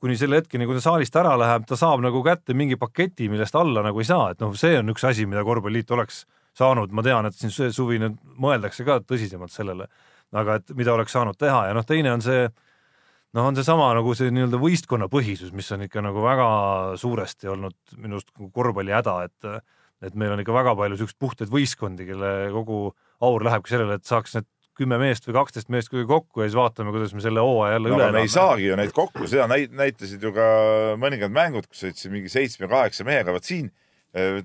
kuni selle hetkeni, kui ta saalist ära läheb, ta saab nagu kätte mingi paketi, millest alla nagu ei saa, et noh, see on üks asi, mida korvpalliliit oleks saanud, ma tean, et siin see suvi nüüd mõeldakse ka tõsisemalt sellele, aga et mida oleks saanud teha. Ja noh, teine on see noh, on seesama nagu see nii-öelda võistkonnapõhisus, mis on ikka nagu väga suuresti olnud minu arust nagu korvpalli häda, et et meil on ikka väga palju siukseid puhtaid võistkondi, kelle kogu aur lähebki sellele, et saaks need kümme meest või kaksteist meest kuidagi kokku ja siis vaatame, kuidas me selle hooaja jälle no, üle elame. me ei saagi ju neid kokku, seda näitasid ju ka mõningad mängud, kus sõitsid mingi seitsme-kaheksa mehega, vot siin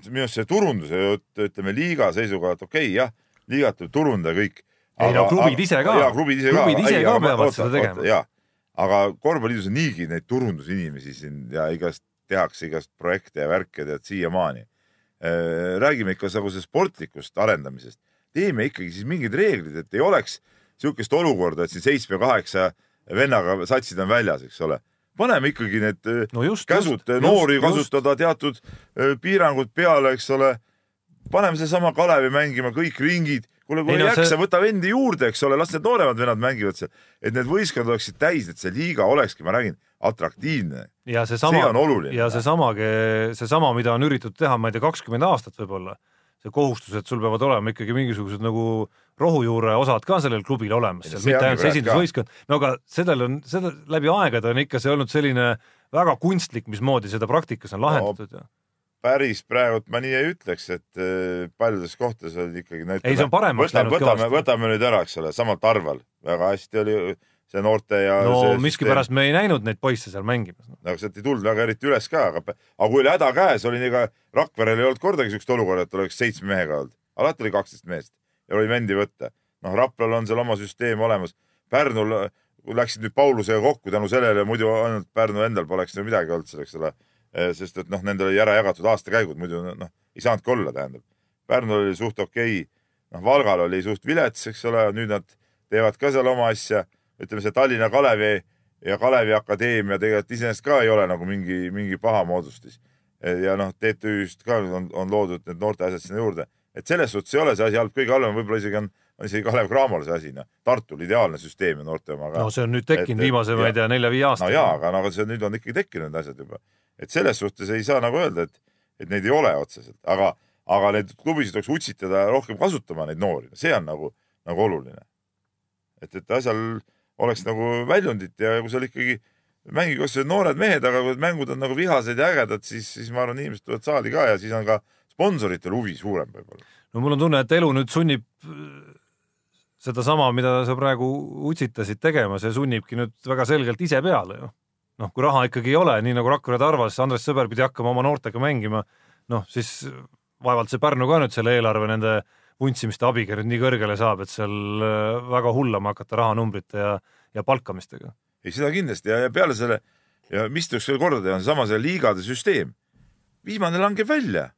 minu arust see turunduse, ütleme liiga seisukohalt okei okay,, jah, liigat tuleb turundada kõik. ei no klubid ise ka, klubid ise ka, klubid ise ka peavad seda tegema. Aga korvpalliliidus on niigi neid turundusinimesi siin ja igast tehakse igast projekte ja värke tead siiamaani. Äh, räägime ikka nagu sellest sportlikust arendamisest, teeme ikkagi siis mingid reeglid, et ei oleks niisugust olukorda, et siin seitsme-kaheksa vennaga satsid on väljas, eks ole. paneme ikkagi need äh, no just, käsud just, noori just, kasutada teatud äh, piirangud peale, eks ole. paneme seesama Kalevi mängima kõik ringid kuule, kui ei jaksa see..., võta vendi juurde, eks ole, las need nooremad vennad mängivad seal, et need võistkonnad oleksid täis, et see liiga olekski, ma räägin, atraktiivne. ja seesama see on oluline. ja seesamagi, seesama, mida on üritatud teha, ma ei tea, kakskümmend aastat võib-olla, see kohustus, et sul peavad olema ikkagi mingisugused nagu rohujuure osad ka sellel klubil olemas, mitte ainult see esindusvõistkond. no aga sellel on, seda läbi aegade on ikka see olnud selline väga kunstlik, mismoodi seda praktikas on lahendatud no päris praegult ma nii ei ütleks, et äh, paljudes kohtades olid ikkagi näiteks. ei, see on paremaks läinud kõvasti. võtame nüüd ära, eks ole, samalt Arval, väga hästi oli see noorte ja. no miskipärast me ei näinud neid poisse seal mängimas no.. aga sealt ei tulnud väga eriti üles ka, aga, aga kui oli häda käes, oli ega Rakverel ei olnud kordagi siukest olukorda, et oleks seitsme mehega olnud, alati oli kaksteist meest ja oli vendi võtta. noh, Raplal on seal oma süsteem olemas. Pärnul läksid nüüd Paulusega kokku tänu sellele, muidu ainult Pärnu endal poleks ju midagi olnud seal, eks ole sest et noh, nendel oli ära jagatud aastakäigud, muidu noh, ei saanudki olla, tähendab. Pärnul oli suht okei okay., noh, Valgal oli suht vilets, eks ole, nüüd nad teevad ka seal oma asja. ütleme, see Tallinna Kalevi ja Kalevi Akadeemia tegelikult iseenesest ka ei ole nagu mingi, mingi paha moodustis. Eh, ja noh, TTÜ-st ka on, on loodud need noorte asjad sinna juurde, et selles suhtes ei ole see asi halb, kõige halvem võib-olla isegi on, on isegi Kalev Cramole see asi, noh. Tartul ideaalne süsteem ja noorte oma ka. no see on nüüd tekkinud viimase, ma ei tea, nelja-viie aastaga. no jaa, aga nagu see nüüd on ikkagi tekkinud asjad juba et selles suhtes ei saa nagu öelda, et, et neid ei ole otseselt, aga, aga neid klubisid tuleks utsitada rohkem kasutama neid noori, see on nagu, nagu oluline. et, et asjal oleks nagu väljundit ja kui seal ikkagi mängige kas noored mehed, aga kui mängud on nagu vihased ja ägedad, siis, siis ma arvan, inimesed tulevad saali ka ja siis on ka sponsoritel huvi suurem võib-olla. no mul on tunne, et elu nüüd sunnib sedasama, mida sa praegu utsitasid tegema, see sunnibki nüüd väga selgelt ise peale ju. noh, kui raha ikkagi ei ole, nii nagu Rakvere arvas, Andres Sõber pidi hakkama oma noortega mängima, noh siis vaevalt see Pärnu ka nüüd selle eelarve nende vuntsimiste abiga nüüd nii kõrgele saab, et seal äh, väga hullama hakata rahanumbrite ja, ja palkamistega. ei, seda kindlasti ja, ja peale selle ja mis tuleks veel korda teha, on seesama see liigade süsteem. viimane langeb välja,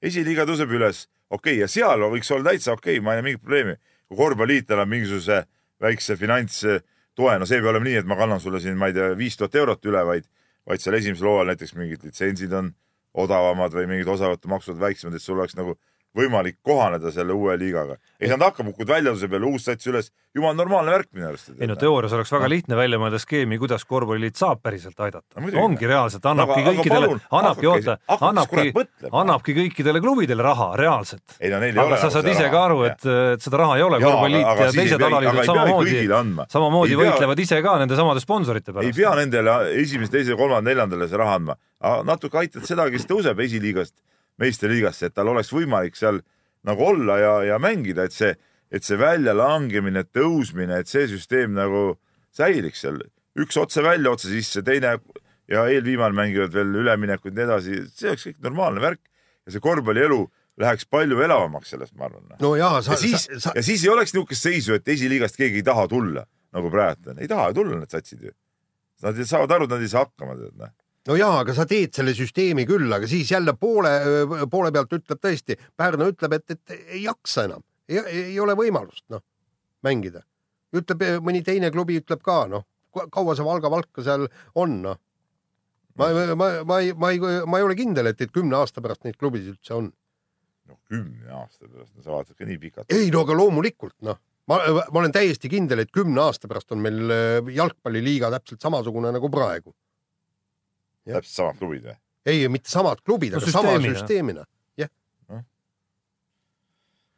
esiliiga tõuseb üles, okei okay,, ja seal võiks olla täitsa okei okay,, ma ei näe mingit probleemi. Kui korvpalliit annab mingisuguse väikse finantstoe, no see ei pea olema nii, et ma kannan sulle siin, ma ei tea, viis tuhat eurot üle, vaid, vaid seal esimesel hooajal näiteks mingid litsentsid on odavamad või mingid osavõtumaksud väiksemad, et sul oleks nagu võimalik kohaneda selle uue liigaga. ei saanud hakkama, kukud välja, tõuseb jälle uus sats üles, jumal normaalne värk minu arust. ei no teoorias oleks väga lihtne välja mõelda skeemi, kuidas korvpalliliit saab päriselt aidata. No ongi reaalselt, annabki Aga- kõikidele annabki, oota, annabki annabki kõikidele klubidele raha reaalselt. ei no ei aga sa saad ise ka aru, et, et seda raha ei ole, korvpalliliit ja ei teised alaliidud ei samamoodi samamoodi Ei võitlevad ise ka nende samade sponsorite ei pärast. pea nendele esimese, teise, kolmanda, neljandale see raha andma, natuke aitad seda, kes tõuseb esiliigast meistriliigasse, et tal oleks võimalik seal nagu olla ja, ja mängida, et see, et see väljalangemine, tõusmine, et see süsteem nagu säiliks seal, üks otse välja, otse sisse, teine ja eelviimane mängivad veel üleminekuid ja nii edasi, see oleks kõik normaalne värk ja see korvpallielu läheks palju elavamaks sellest, ma arvan. no jaa, ja, siis sa, ja siis ei oleks niisugust seisu, et esiliigast keegi ei taha tulla, nagu praegu on, ei taha ju tulla need satsid ju. Nad saavad aru, et nad ei saa hakkama, tead noh. No jaa, aga sa teed selle süsteemi küll, aga siis jälle poole, poole pealt ütleb tõesti, Pärnu ütleb, et, et ei jaksa enam, ei ole võimalust noh mängida. ütleb mõni teine klubi ütleb ka noh, kaua see Valga Valka seal on noh. ma, ma, ma, ma ei, ma ei, ma ei ole kindel, et, et kümne aasta pärast neid klubisid üldse on. noh, kümne aasta pärast, no sa vaatad ka nii pikalt. ei no aga loomulikult noh, ma, ma olen täiesti kindel, et kümne aasta pärast on meil äh, jalgpalliliiga täpselt samasugune nagu praegu. Täpselt samad klubid või? ei, mitte samad klubid No no,, aga sama süsteemina. süsteemina.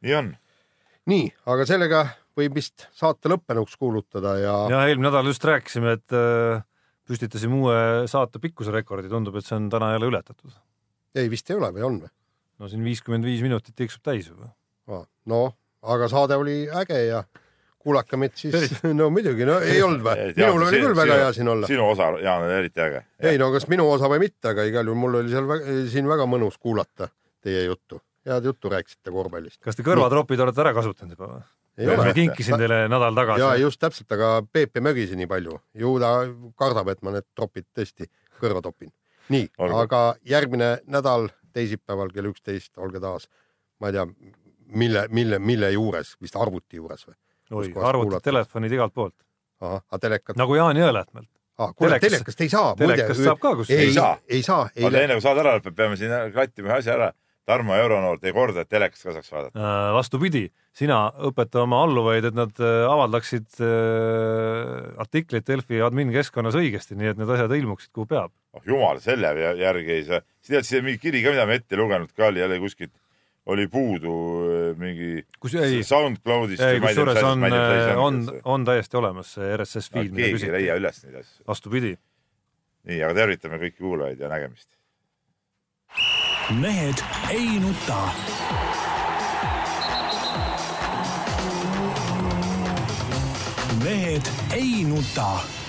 nii on. nii, aga sellega võib vist saate lõppenuks kuulutada ja, ja. eelmine nädal just rääkisime, et äh, püstitasime uue saate pikkuse rekordi, tundub, et see on täna jälle ületatud. ei vist ei ole või on või? no siin viiskümmend viis minutit tiksub täis juba. no aga saade oli äge ja kuulake meid siis, (laughs) no muidugi, no ei olnud või? minul oli küll väga hea siin olla. sinu osa, Jaan, oli eriti äge. ei no kas minu osa või mitte, aga igal juhul mul oli seal väga, siin väga mõnus kuulata teie juttu, head juttu rääkisite korvpallist. kas te kõrvatropid olete ära kasutanud juba või? ma kinkisin teile nädal ja tagasi. just täpselt, aga Peep ei mögise nii palju, ju ta kardab, et ma need tropid tõesti kõrva topin. nii, aga järgmine nädal teisipäeval kell üksteist olge taas, ma ei tea, mille, mille, mille juures, vist arvuti juures või? Oi arvutid, telefonid igalt poolt. ahah, aga telekat nagu Jaan Jõelähtmelt. ah,, kuule telekas- telekast ei saa. telekast saab ka kusjuures. ei Ei saa. ei saa, oota, eile enne kui saade ära lõpeb, peame siin klattima ühe asja ära. Tarmo Euronoor tee korda, et telekast ka saaks vaadata. Äh, vastupidi, sina õpeta oma alluvaid, et nad äh, avaldaksid äh, artiklit Delfi admin keskkonnas õigesti, nii et need asjad ilmuksid, kuhu peab. oh jumal, selle järgi ei saa. sa tead, see mingi kiri ka, mida me ette ei lugenud ka oli jälle kuskilt, oli puudu äh, mingi kus ei, SoundCloudist. ei kusjuures on, on, on täiesti olemas see RSS feed, mida keegi ei leia küsiti. üles neid asju. vastupidi, nii, aga tervitame kõiki kuulajaid ja nägemist. mehed ei nuta. mehed ei nuta